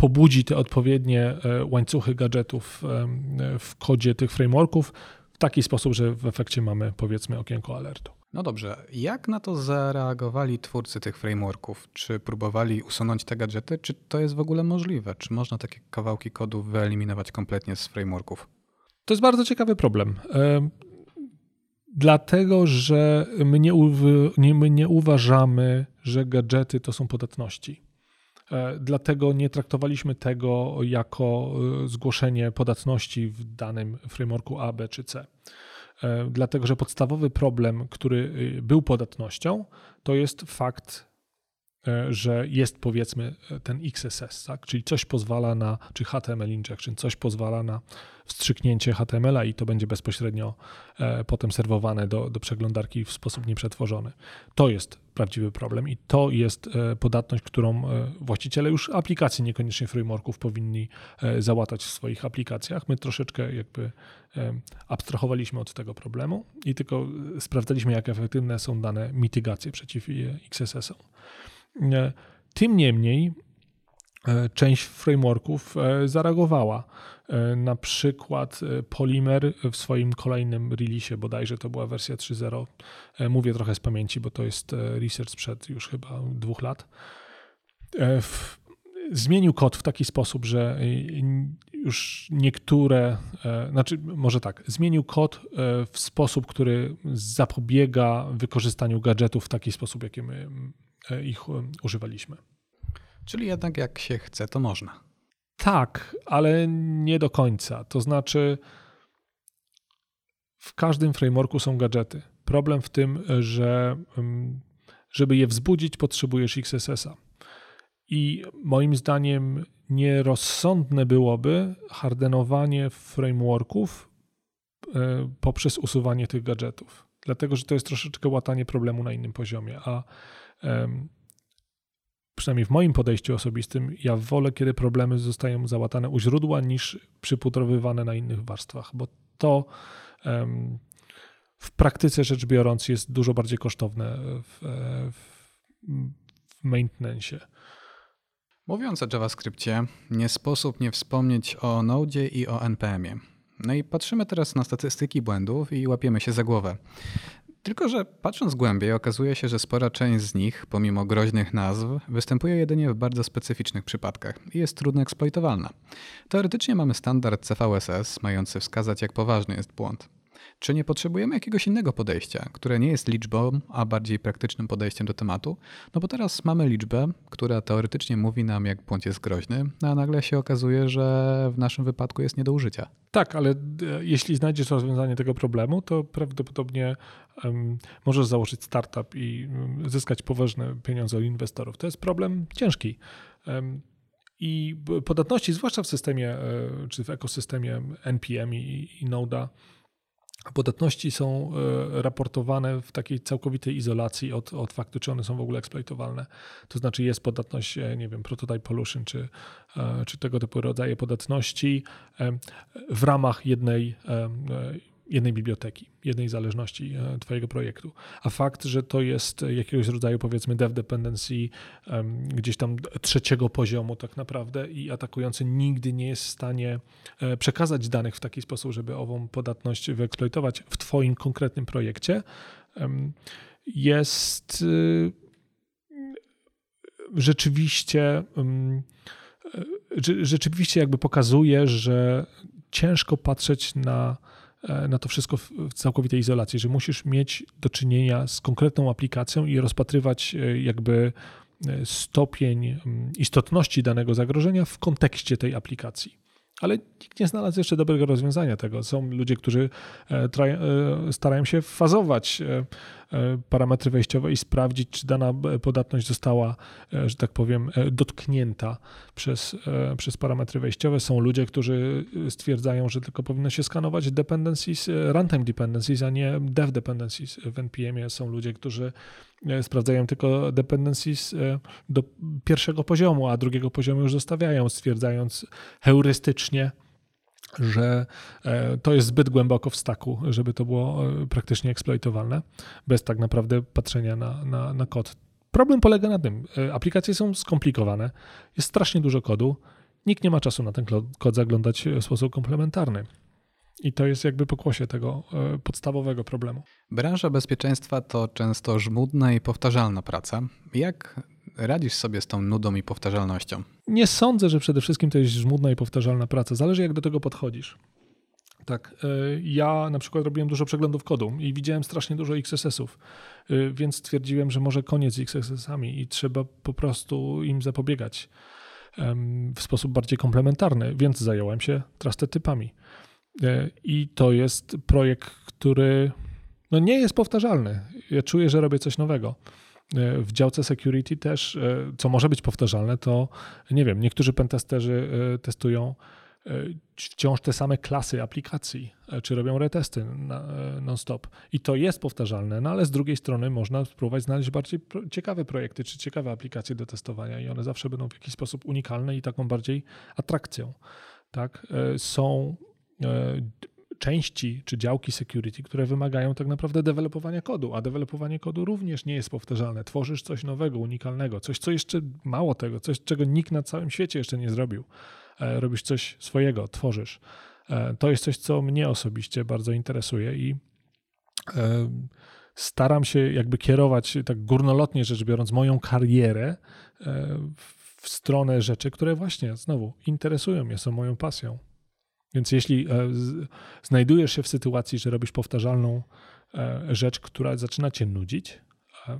S2: pobudzi te odpowiednie e, łańcuchy gadżetów e, w kodzie tych frameworków w taki sposób, że w efekcie mamy powiedzmy okienko alertu.
S1: No dobrze, jak na to zareagowali twórcy tych frameworków? Czy próbowali usunąć te gadżety? Czy to jest w ogóle możliwe? Czy można takie kawałki kodu wyeliminować kompletnie z frameworków?
S2: To jest bardzo ciekawy problem. E, dlatego, że my nie, my nie uważamy, że gadżety to są podatności. E, dlatego nie traktowaliśmy tego jako e, zgłoszenie podatności w danym frameworku A, B czy C. E, dlatego, że podstawowy problem, który był podatnością, to jest fakt że jest powiedzmy ten XSS, tak? czyli coś pozwala na, czy HTML injection, coś pozwala na wstrzyknięcie HTML-a i to będzie bezpośrednio e, potem serwowane do, do przeglądarki w sposób nieprzetworzony. To jest prawdziwy problem i to jest e, podatność, którą właściciele już aplikacji, niekoniecznie frameworków, powinni załatać w swoich aplikacjach. My troszeczkę jakby abstrahowaliśmy od tego problemu i tylko sprawdzaliśmy, jak efektywne są dane mitygacje przeciw XSS-om. E, tym niemniej e, część frameworków e, zareagowała. Na przykład Polymer w swoim kolejnym release, bodajże to była wersja 3.0, mówię trochę z pamięci, bo to jest research sprzed już chyba dwóch lat, zmienił kod w taki sposób, że już niektóre, znaczy może tak, zmienił kod w sposób, który zapobiega wykorzystaniu gadżetów w taki sposób, jaki my E, ich e, używaliśmy.
S1: Czyli jednak jak się chce, to można.
S2: Tak, ale nie do końca. To znaczy, w każdym frameworku są gadżety. Problem w tym, że mm, żeby je wzbudzić, potrzebujesz XSS-a. I moim zdaniem nierozsądne byłoby hardenowanie frameworków e, poprzez usuwanie tych gadżetów. Dlatego, że to jest troszeczkę łatanie problemu na innym poziomie. A przynajmniej w moim podejściu osobistym, ja wolę, kiedy problemy zostają załatane u źródła, niż przypudrowywane na innych warstwach, bo to w praktyce rzecz biorąc jest dużo bardziej kosztowne w, w maintenance.
S1: Mówiąc o JavaScriptie, nie sposób nie wspomnieć o Node i o NPM-ie. No i patrzymy teraz na statystyki błędów i łapiemy się za głowę. Tylko, że patrząc głębiej, okazuje się, że spora część z nich, pomimo groźnych nazw, występuje jedynie w bardzo specyficznych przypadkach i jest trudno eksploitowalna. Teoretycznie mamy standard CVSS, mający wskazać, jak poważny jest błąd. Czy nie potrzebujemy jakiegoś innego podejścia, które nie jest liczbą, a bardziej praktycznym podejściem do tematu? No bo teraz mamy liczbę, która teoretycznie mówi nam, jak błąd jest groźny, a nagle się okazuje, że w naszym wypadku jest nie do użycia.
S2: Tak, ale e, jeśli znajdziesz rozwiązanie tego problemu, to prawdopodobnie um, możesz założyć startup i um, zyskać poważne pieniądze od inwestorów. To jest problem ciężki. Um, i podatności, zwłaszcza w systemie e, czy w ekosystemie NPM i, i Node'a, podatności są e, raportowane w takiej całkowitej izolacji od, od faktu, czy one są w ogóle eksploitowalne. To znaczy jest podatność, e, nie wiem, prototype pollution, czy, czy tego typu rodzaje podatności w ramach jednej jednej biblioteki, jednej zależności e, Twojego projektu. A fakt, że to jest jakiegoś rodzaju, powiedzmy, dev dependency gdzieś tam trzeciego poziomu, tak naprawdę, i atakujący nigdy nie jest w stanie e, przekazać danych w taki sposób, żeby ową podatność wyeksploitować w Twoim konkretnym projekcie, jest y, rzeczywiście rzeczywiście jakby pokazuje, że ciężko patrzeć na E, na to wszystko w całkowitej izolacji, że musisz mieć do czynienia z konkretną aplikacją i rozpatrywać e, jakby e, stopień mm, istotności danego zagrożenia w kontekście tej aplikacji ale nikt nie znalazł jeszcze dobrego rozwiązania tego. Są ludzie, którzy e, e, starają się fazować e, parametry wejściowe i sprawdzić, czy dana podatność została, że tak powiem, dotknięta przez, przez parametry wejściowe. Są ludzie, którzy stwierdzają, że tylko powinno się skanować dependencies, runtime dependencies, a nie dev dependencies w NPM-ie. Są ludzie, którzy E, sprawdzają tylko dependencies e, do pierwszego poziomu, a drugiego poziomu już zostawiają, stwierdzając heurystycznie, że e, to jest zbyt głęboko w staku, żeby to było praktycznie eksploitowalne, bez tak naprawdę patrzenia na, na, na kod. Problem polega na tym, aplikacje są skomplikowane, jest strasznie dużo kodu, nikt nie ma czasu na ten kod zaglądać w sposób komplementarny. I to jest jakby pokłosie tego e, podstawowego problemu.
S1: Branża bezpieczeństwa to często żmudna i powtarzalna praca. Jak radzisz sobie z tą nudą i powtarzalnością?
S2: Nie sądzę, że przede wszystkim to jest żmudna i powtarzalna praca. Zależy, jak do tego podchodzisz. Tak, e, ja na przykład robiłem dużo przeglądów kodu i widziałem strasznie dużo XSS-ów, e, więc stwierdziłem, że może koniec z XSS-ami i trzeba po prostu im zapobiegać w sposób bardziej komplementarny, więc zająłem się trusted typami. E, I to jest projekt, który no nie jest powtarzalny. Ja czuję, że robię coś nowego. E, w działce security też, e, co może być powtarzalne, to nie wiem, niektórzy pentesterzy testują wciąż te same klasy aplikacji, czy robią retesty non-stop. I to jest powtarzalne, no ale z drugiej strony można spróbować znaleźć bardziej ciekawe projekty, czy ciekawe aplikacje do testowania i one zawsze będą w jakiś sposób unikalne i taką bardziej atrakcją. Tak? Są E, części czy działki security, które wymagają tak naprawdę dewelopowania kodu, a dewelopowanie kodu również nie jest powtarzalne. Tworzysz coś nowego, unikalnego, coś, co jeszcze mało tego, coś, czego nikt na całym świecie jeszcze nie zrobił. E, robisz coś swojego, tworzysz. E, to jest coś, co mnie osobiście bardzo interesuje i staram się jakby kierować, tak górnolotnie rzecz biorąc, moją karierę w stronę rzeczy, które właśnie znowu interesują mnie, są moją pasją. Więc jeśli e, znajdujesz się w sytuacji, że robisz powtarzalną e, rzecz, która zaczyna cię nudzić, e,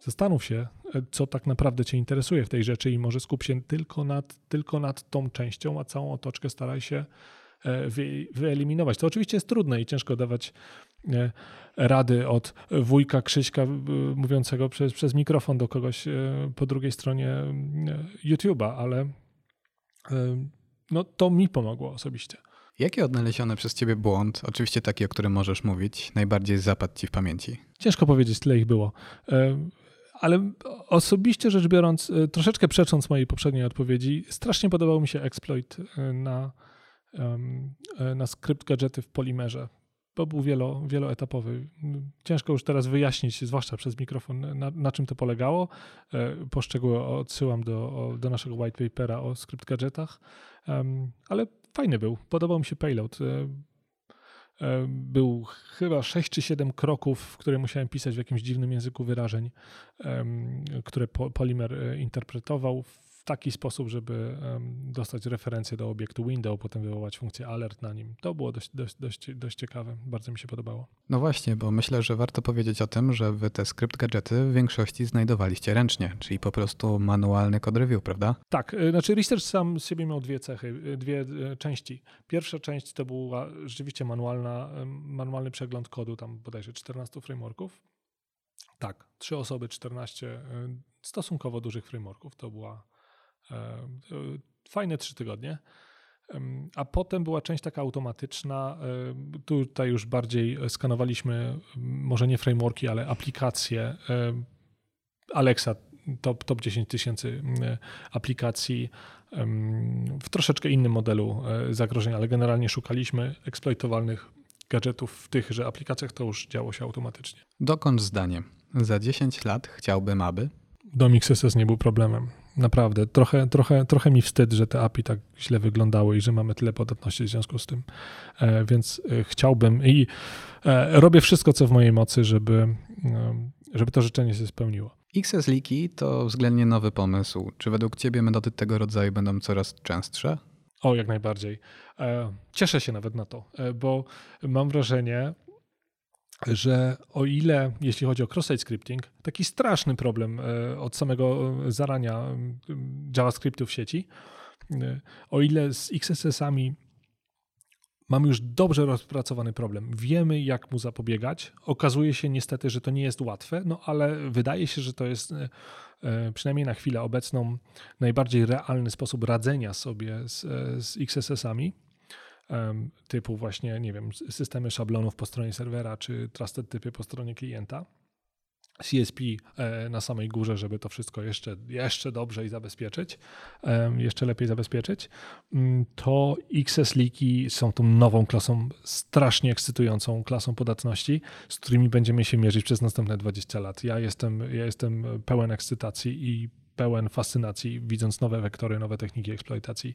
S2: zastanów się, co tak naprawdę cię interesuje w tej rzeczy i może skup się tylko nad, tylko nad tą częścią, a całą otoczkę staraj się wy, wyeliminować. To oczywiście jest trudne i ciężko dawać rady od wujka Krzyśka mówiącego przez, przez mikrofon do kogoś po drugiej stronie YouTube'a, ale no to mi pomogło osobiście.
S1: Jaki odnaleziony przez ciebie błąd, oczywiście taki, o którym możesz mówić, najbardziej zapadł ci w pamięci?
S2: Ciężko powiedzieć, tyle ich było. E, ale osobiście rzecz biorąc, e, troszeczkę przecząc mojej poprzedniej odpowiedzi, strasznie podobał mi się exploit e, na, na skrypt gadżety w Polimerze bo był wielo, wieloetapowy. Ciężko już teraz wyjaśnić, zwłaszcza przez mikrofon, na, na czym to polegało. Po szczegóły odsyłam do, do naszego white papera o skrypt gadżetach. Ale fajny był, podobał mi się payload. E, e, był chyba 6 czy 7 kroków, które musiałem pisać w jakimś dziwnym języku wyrażeń, które Polymer e, interpretował w taki sposób, żeby dostać referencję do obiektu window, potem wywołać funkcję alert na nim. To było dość, dość, dość, dość ciekawe, bardzo mi się podobało.
S1: No właśnie, bo myślę, że warto powiedzieć o tym, że wy te skrypt gadżety w większości znajdowaliście ręcznie, czyli po prostu manualny kod review, prawda?
S2: Tak, y, znaczy research sam z siebie miał dwie cechy, y, dwie y, części. Pierwsza część to była rzeczywiście manualna, manualny przegląd kodu, tam bodajże 14 frameworków. Tak, trzy osoby, 14 stosunkowo dużych frameworków. To była fajne trzy tygodnie. A potem była część taka automatyczna. Tutaj już bardziej skanowaliśmy może nie frameworki, ale aplikacje. Alexa, top, top 10 tysięcy aplikacji w troszeczkę innym modelu e, zagrożenia, ale generalnie szukaliśmy eksploitowalnych gadżetów w tychże aplikacjach, to już działo się automatycznie.
S1: Dokąd zdanie? Za 10 lat chciałbym, aby?
S2: Domix SS nie był problemem. Naprawdę. Trochę, trochę, trochę mi wstyd, że te API tak źle wyglądały i że mamy tyle podatności w związku z tym. E, więc e, chciałbym i e, robię wszystko, co w mojej mocy, żeby, żeby to życzenie się spełniło.
S1: XS Leaky to względnie nowy pomysł. Czy według Ciebie metody tego rodzaju będą coraz częstsze?
S2: O, jak najbardziej. Cieszę się nawet na to, bo mam wrażenie, że o ile, jeśli chodzi o cross-site scripting, taki straszny problem e, od samego zarania JavaScriptu w sieci, e, o ile z XSS-ami mamy już dobrze rozpracowany problem, wiemy jak mu zapobiegać. Okazuje się niestety, że to nie jest łatwe, no ale wydaje się, że to jest e, przynajmniej na chwilę obecną najbardziej realny sposób radzenia sobie z, z XSS-ami typu właśnie, nie wiem, systemy szablonów po stronie serwera, czy trusted typy po stronie klienta. CSP e, na samej górze, żeby to wszystko jeszcze, jeszcze dobrze i zabezpieczyć, jeszcze lepiej zabezpieczyć, mm, to XS Leaky są tą nową klasą, strasznie ekscytującą klasą podatności, z którymi będziemy się mierzyć przez następne 20 lat. Ja jestem, ja jestem pełen ekscytacji i pełen fascynacji, widząc nowe wektory, nowe techniki eksploitacji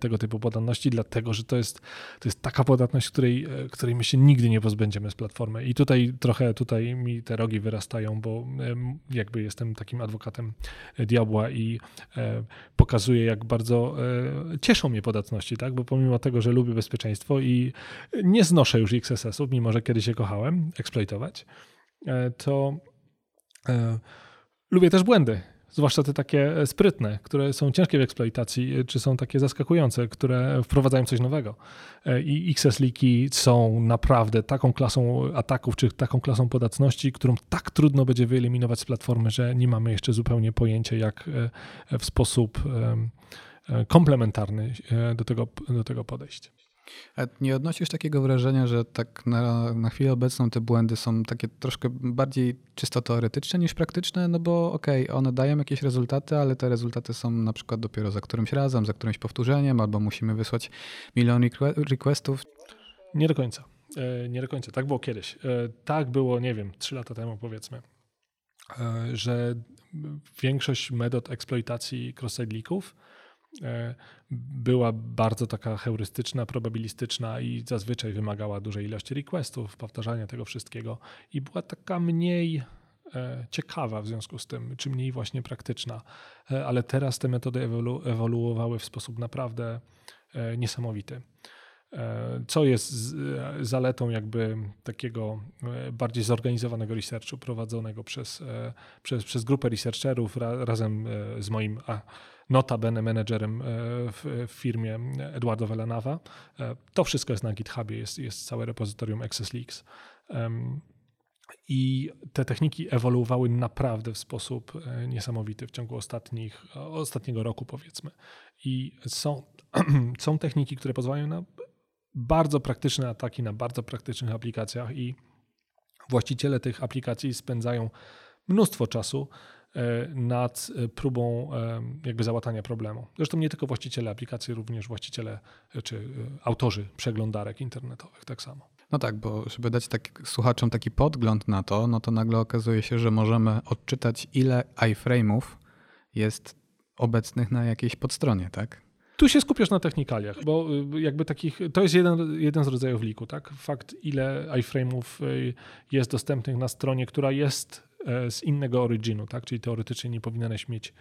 S2: tego typu podatności, dlatego że to jest, to jest taka podatność, której, e, której my się nigdy nie pozbędziemy z platformy. I tutaj trochę tutaj mi te rogi wyrastają, bo jakby jestem takim adwokatem diabła i e, pokazuję, jak bardzo cieszą mnie podatności, tak? bo pomimo tego, że lubię bezpieczeństwo i nie znoszę już XSS-ów, mimo że kiedyś je kochałem eksploitować, to lubię też błędy zwłaszcza te takie e, sprytne, które są ciężkie w eksploitacji, e, czy są takie zaskakujące, które wprowadzają coś nowego. E, I XS Leaky są naprawdę taką klasą ataków, czy taką klasą podatności, którą tak trudno będzie wyeliminować z platformy, że nie mamy jeszcze zupełnie pojęcia, jak w sposób komplementarny do tego, do tego podejść.
S1: A nie odnosisz takiego wrażenia, że tak na, na chwilę obecną te błędy są takie troszkę bardziej czysto teoretyczne niż praktyczne? No bo okej, okay, one dają jakieś rezultaty, ale te rezultaty są na przykład dopiero za którymś razem, za którymś powtórzeniem, albo musimy wysłać milion requestów.
S2: Nie do końca. E, nie do końca. Tak było kiedyś. E, tak było, nie wiem, trzy lata temu powiedzmy, e, że większość metod eksploitacji cross-site leaków była bardzo taka heurystyczna, probabilistyczna i zazwyczaj wymagała dużej ilości requestów, powtarzania tego wszystkiego i była taka mniej e, ciekawa w związku z tym, czy mniej właśnie praktyczna. E, ale teraz te metody ewolu ewoluowały w sposób naprawdę niesamowity. Co jest zaletą jakby takiego bardziej zorganizowanego researchu prowadzonego przez, przez, przez grupę researcherów razem z moim notabene menedżerem e, w firmie Eduardo Velanawa. E, to wszystko jest na GitHubie, jest, jest całe repozytorium Access Leaks. I te techniki ewoluowały naprawdę w sposób e, niesamowity w ciągu ostatnich, ostatniego roku, powiedzmy. I są, są techniki, które pozwalają na bardzo praktyczne ataki na bardzo praktycznych aplikacjach, i właściciele tych aplikacji spędzają mnóstwo czasu E, nad e, próbą e, jakby załatania problemu. Zresztą nie tylko właściciele aplikacji, również właściciele czy autorzy przeglądarek internetowych tak samo.
S1: No tak, bo żeby dać tak, słuchaczom taki podgląd na to, no to nagle okazuje się, że możemy odczytać ile iframe'ów jest obecnych na jakiejś podstronie, tak?
S2: Tu się skupiasz na technikaliach, bo jakby takich, to jest jeden, jeden z rodzajów liku, tak? Fakt, ile iframe'ów jest dostępnych na stronie, która jest E, z innego originu, tak? czyli teoretycznie nie powinieneś mieć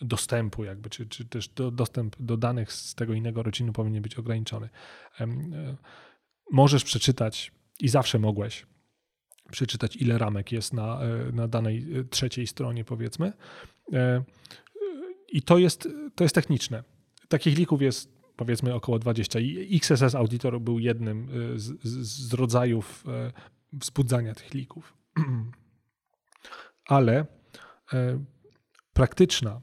S2: dostępu, jakby, czy, czy też do, dostęp do danych z tego innego rodzinu powinien być ograniczony. Możesz przeczytać i zawsze mogłeś przeczytać, ile ramek jest na, na danej trzeciej stronie, powiedzmy. I to jest, to jest techniczne. Takich lików jest powiedzmy około 20. I XSS Auditor był jednym z, z, z rodzajów wzbudzania tych lików. Ale e, praktyczna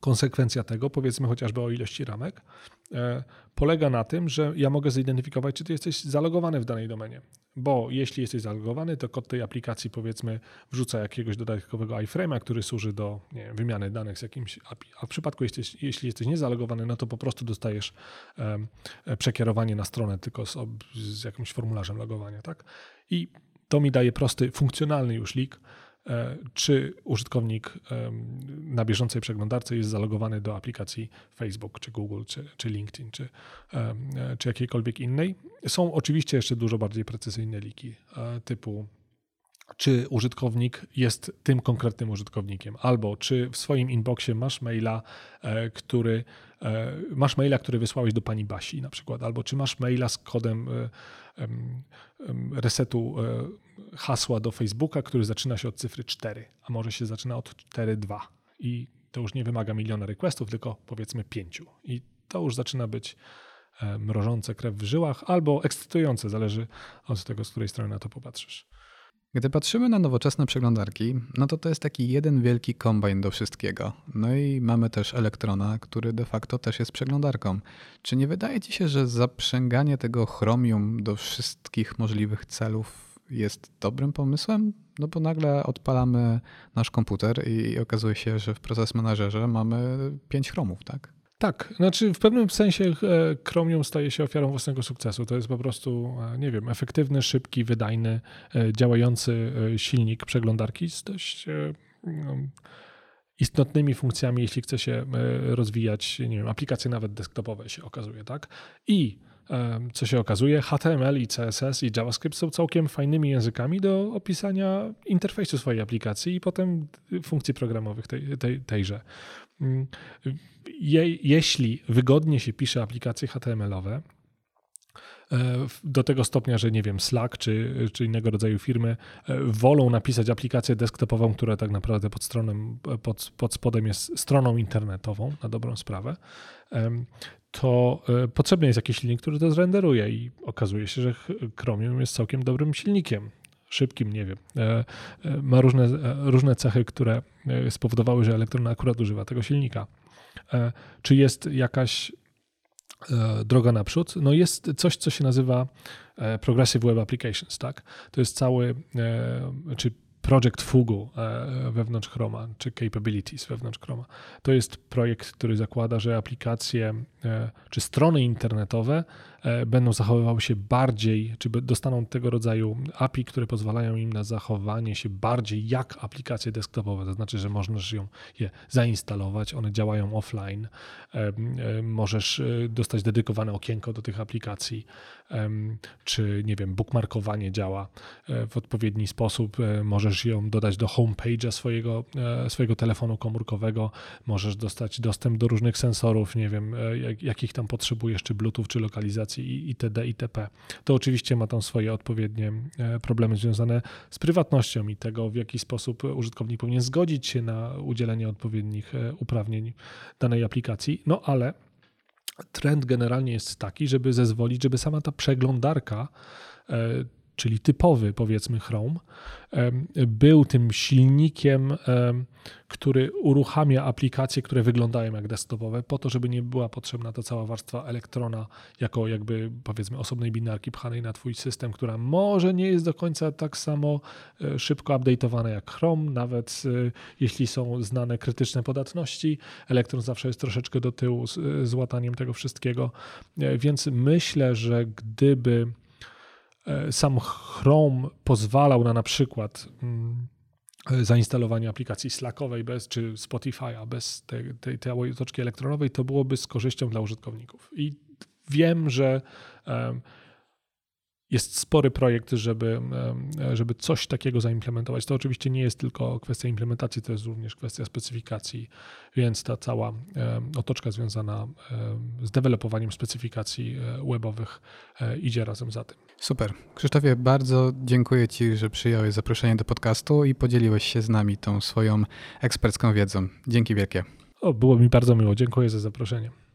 S2: konsekwencja tego, powiedzmy chociażby o ilości ramek, polega na tym, że ja mogę zidentyfikować, czy ty jesteś zalogowany w danej domenie. Bo jeśli jesteś zalogowany, to kod tej aplikacji powiedzmy wrzuca jakiegoś dodatkowego iframe'a, który służy do wiem, wymiany danych z jakimś API. A w przypadku, jesteś, jeśli jesteś niezalogowany, no to po prostu dostajesz um, przekierowanie na stronę tylko z, z jakimś formularzem logowania. Tak? I to mi daje prosty, funkcjonalny już e, czy użytkownik na bieżącej przeglądarce jest zalogowany do aplikacji Facebook, czy Google, czy, czy LinkedIn, czy, e, czy jakiejkolwiek innej. Są oczywiście jeszcze dużo bardziej precyzyjne liki e, typu czy użytkownik jest tym konkretnym użytkownikiem, albo czy w swoim inboxie masz maila, który masz maila, który wysłałeś do pani Basi na przykład, albo czy masz maila z kodem resetu e, hasła do Facebooka, który zaczyna się od cyfry 4, a może się zaczyna od 4.2 i to już nie wymaga miliona requestów, tylko powiedzmy 5. I to już zaczyna być e, mrożące krew w żyłach albo ekscytujące, zależy od tego, z której strony na to popatrzysz.
S1: Gdy patrzymy na nowoczesne przeglądarki, no to to jest taki jeden wielki kombajn do wszystkiego. No i mamy też Elektrona, który de facto też jest przeglądarką. Czy nie wydaje ci się, że zaprzęganie tego Chromium do wszystkich możliwych celów jest dobrym pomysłem? No bo nagle odpalamy nasz komputer i okazuje się, że w proces menadżerze mamy pięć Chromów, tak?
S2: Tak, znaczy w pewnym sensie e, Chromium staje się ofiarą własnego sukcesu. To jest po prostu, e, nie wiem, efektywny, szybki, wydajny, e, działający silnik przeglądarki z dość no, istotnymi funkcjami, jeśli chce się rozwijać, nie wiem, aplikacje nawet desktopowe się okazuje, tak? I co się okazuje, HTML i CSS i JavaScript są całkiem fajnymi językami do opisania interfejsu swojej aplikacji i potem funkcji programowych tej, tej, tejże. Mm, je, jeśli wygodnie się pisze aplikacje HTML-owe, e, do tego stopnia, że nie wiem, Slack czy, czy innego rodzaju firmy e, wolą napisać aplikację desktopową, która tak naprawdę pod, stroną, pod, pod spodem jest stroną internetową, na dobrą sprawę, to e, potrzebny jest jakiś silnik, który to zrenderuje i okazuje się, że Chromium jest całkiem dobrym silnikiem. Szybkim, nie wiem. Ma różne, różne cechy, które spowodowały, że elektrona akurat używa tego silnika. E, czy jest jakaś e, droga naprzód? No jest coś, co się nazywa e, Progressive Web Applications, tak? To jest cały, czy Project Fugu wewnątrz Chroma, czy Capabilities wewnątrz Chroma. To jest projekt, który zakłada, że aplikacje czy strony internetowe E, będą zachowywały się bardziej, czy dostaną tego rodzaju API, które pozwalają im na zachowanie się bardziej jak aplikacje desktopowe. To znaczy, że możesz ją, je zainstalować, one działają offline, e, e, możesz dostać dedykowane okienko do tych aplikacji, czy nie wiem, bookmarkowanie działa w odpowiedni sposób, możesz ją dodać do homepage'a swojego, swojego telefonu komórkowego, możesz dostać dostęp do różnych sensorów, nie wiem, jakich tam potrzebujesz, czy Bluetooth, czy lokalizacji itd. itp. To oczywiście ma tam swoje odpowiednie e, problemy związane z prywatnością i tego, w jaki sposób użytkownik powinien zgodzić się na udzielenie odpowiednich e, uprawnień danej aplikacji. No ale trend generalnie jest taki, żeby zezwolić, żeby sama ta przeglądarka e, czyli typowy powiedzmy Chrome, był tym silnikiem, który uruchamia aplikacje, które wyglądają jak desktopowe, po to, żeby nie była potrzebna ta cała warstwa elektrona jako jakby powiedzmy osobnej binarki pchanej na twój system, która może nie jest do końca tak samo e, szybko update'owana jak Chrome, nawet e, jeśli są znane krytyczne podatności. Elektron zawsze jest troszeczkę do tyłu z, z łataniem tego wszystkiego, e, więc myślę, że gdyby E, sam Chrome pozwalał na na przykład mm, zainstalowanie aplikacji Slackowej bez, czy Spotify'a bez tej, tej, tej otoczki elektronowej, to byłoby z korzyścią dla użytkowników. I wiem, że jest spory projekt, żeby, żeby coś takiego zaimplementować. To oczywiście nie jest tylko kwestia implementacji, to jest również kwestia specyfikacji, więc ta cała otoczka związana z dewelopowaniem specyfikacji e, webowych e, idzie razem za tym.
S1: Super. Krzysztofie, bardzo dziękuję Ci, że przyjąłeś zaproszenie do podcastu i podzieliłeś się z nami tą swoją ekspercką wiedzą. Dzięki wielkie.
S2: O, było mi bardzo miło. Dziękuję za zaproszenie.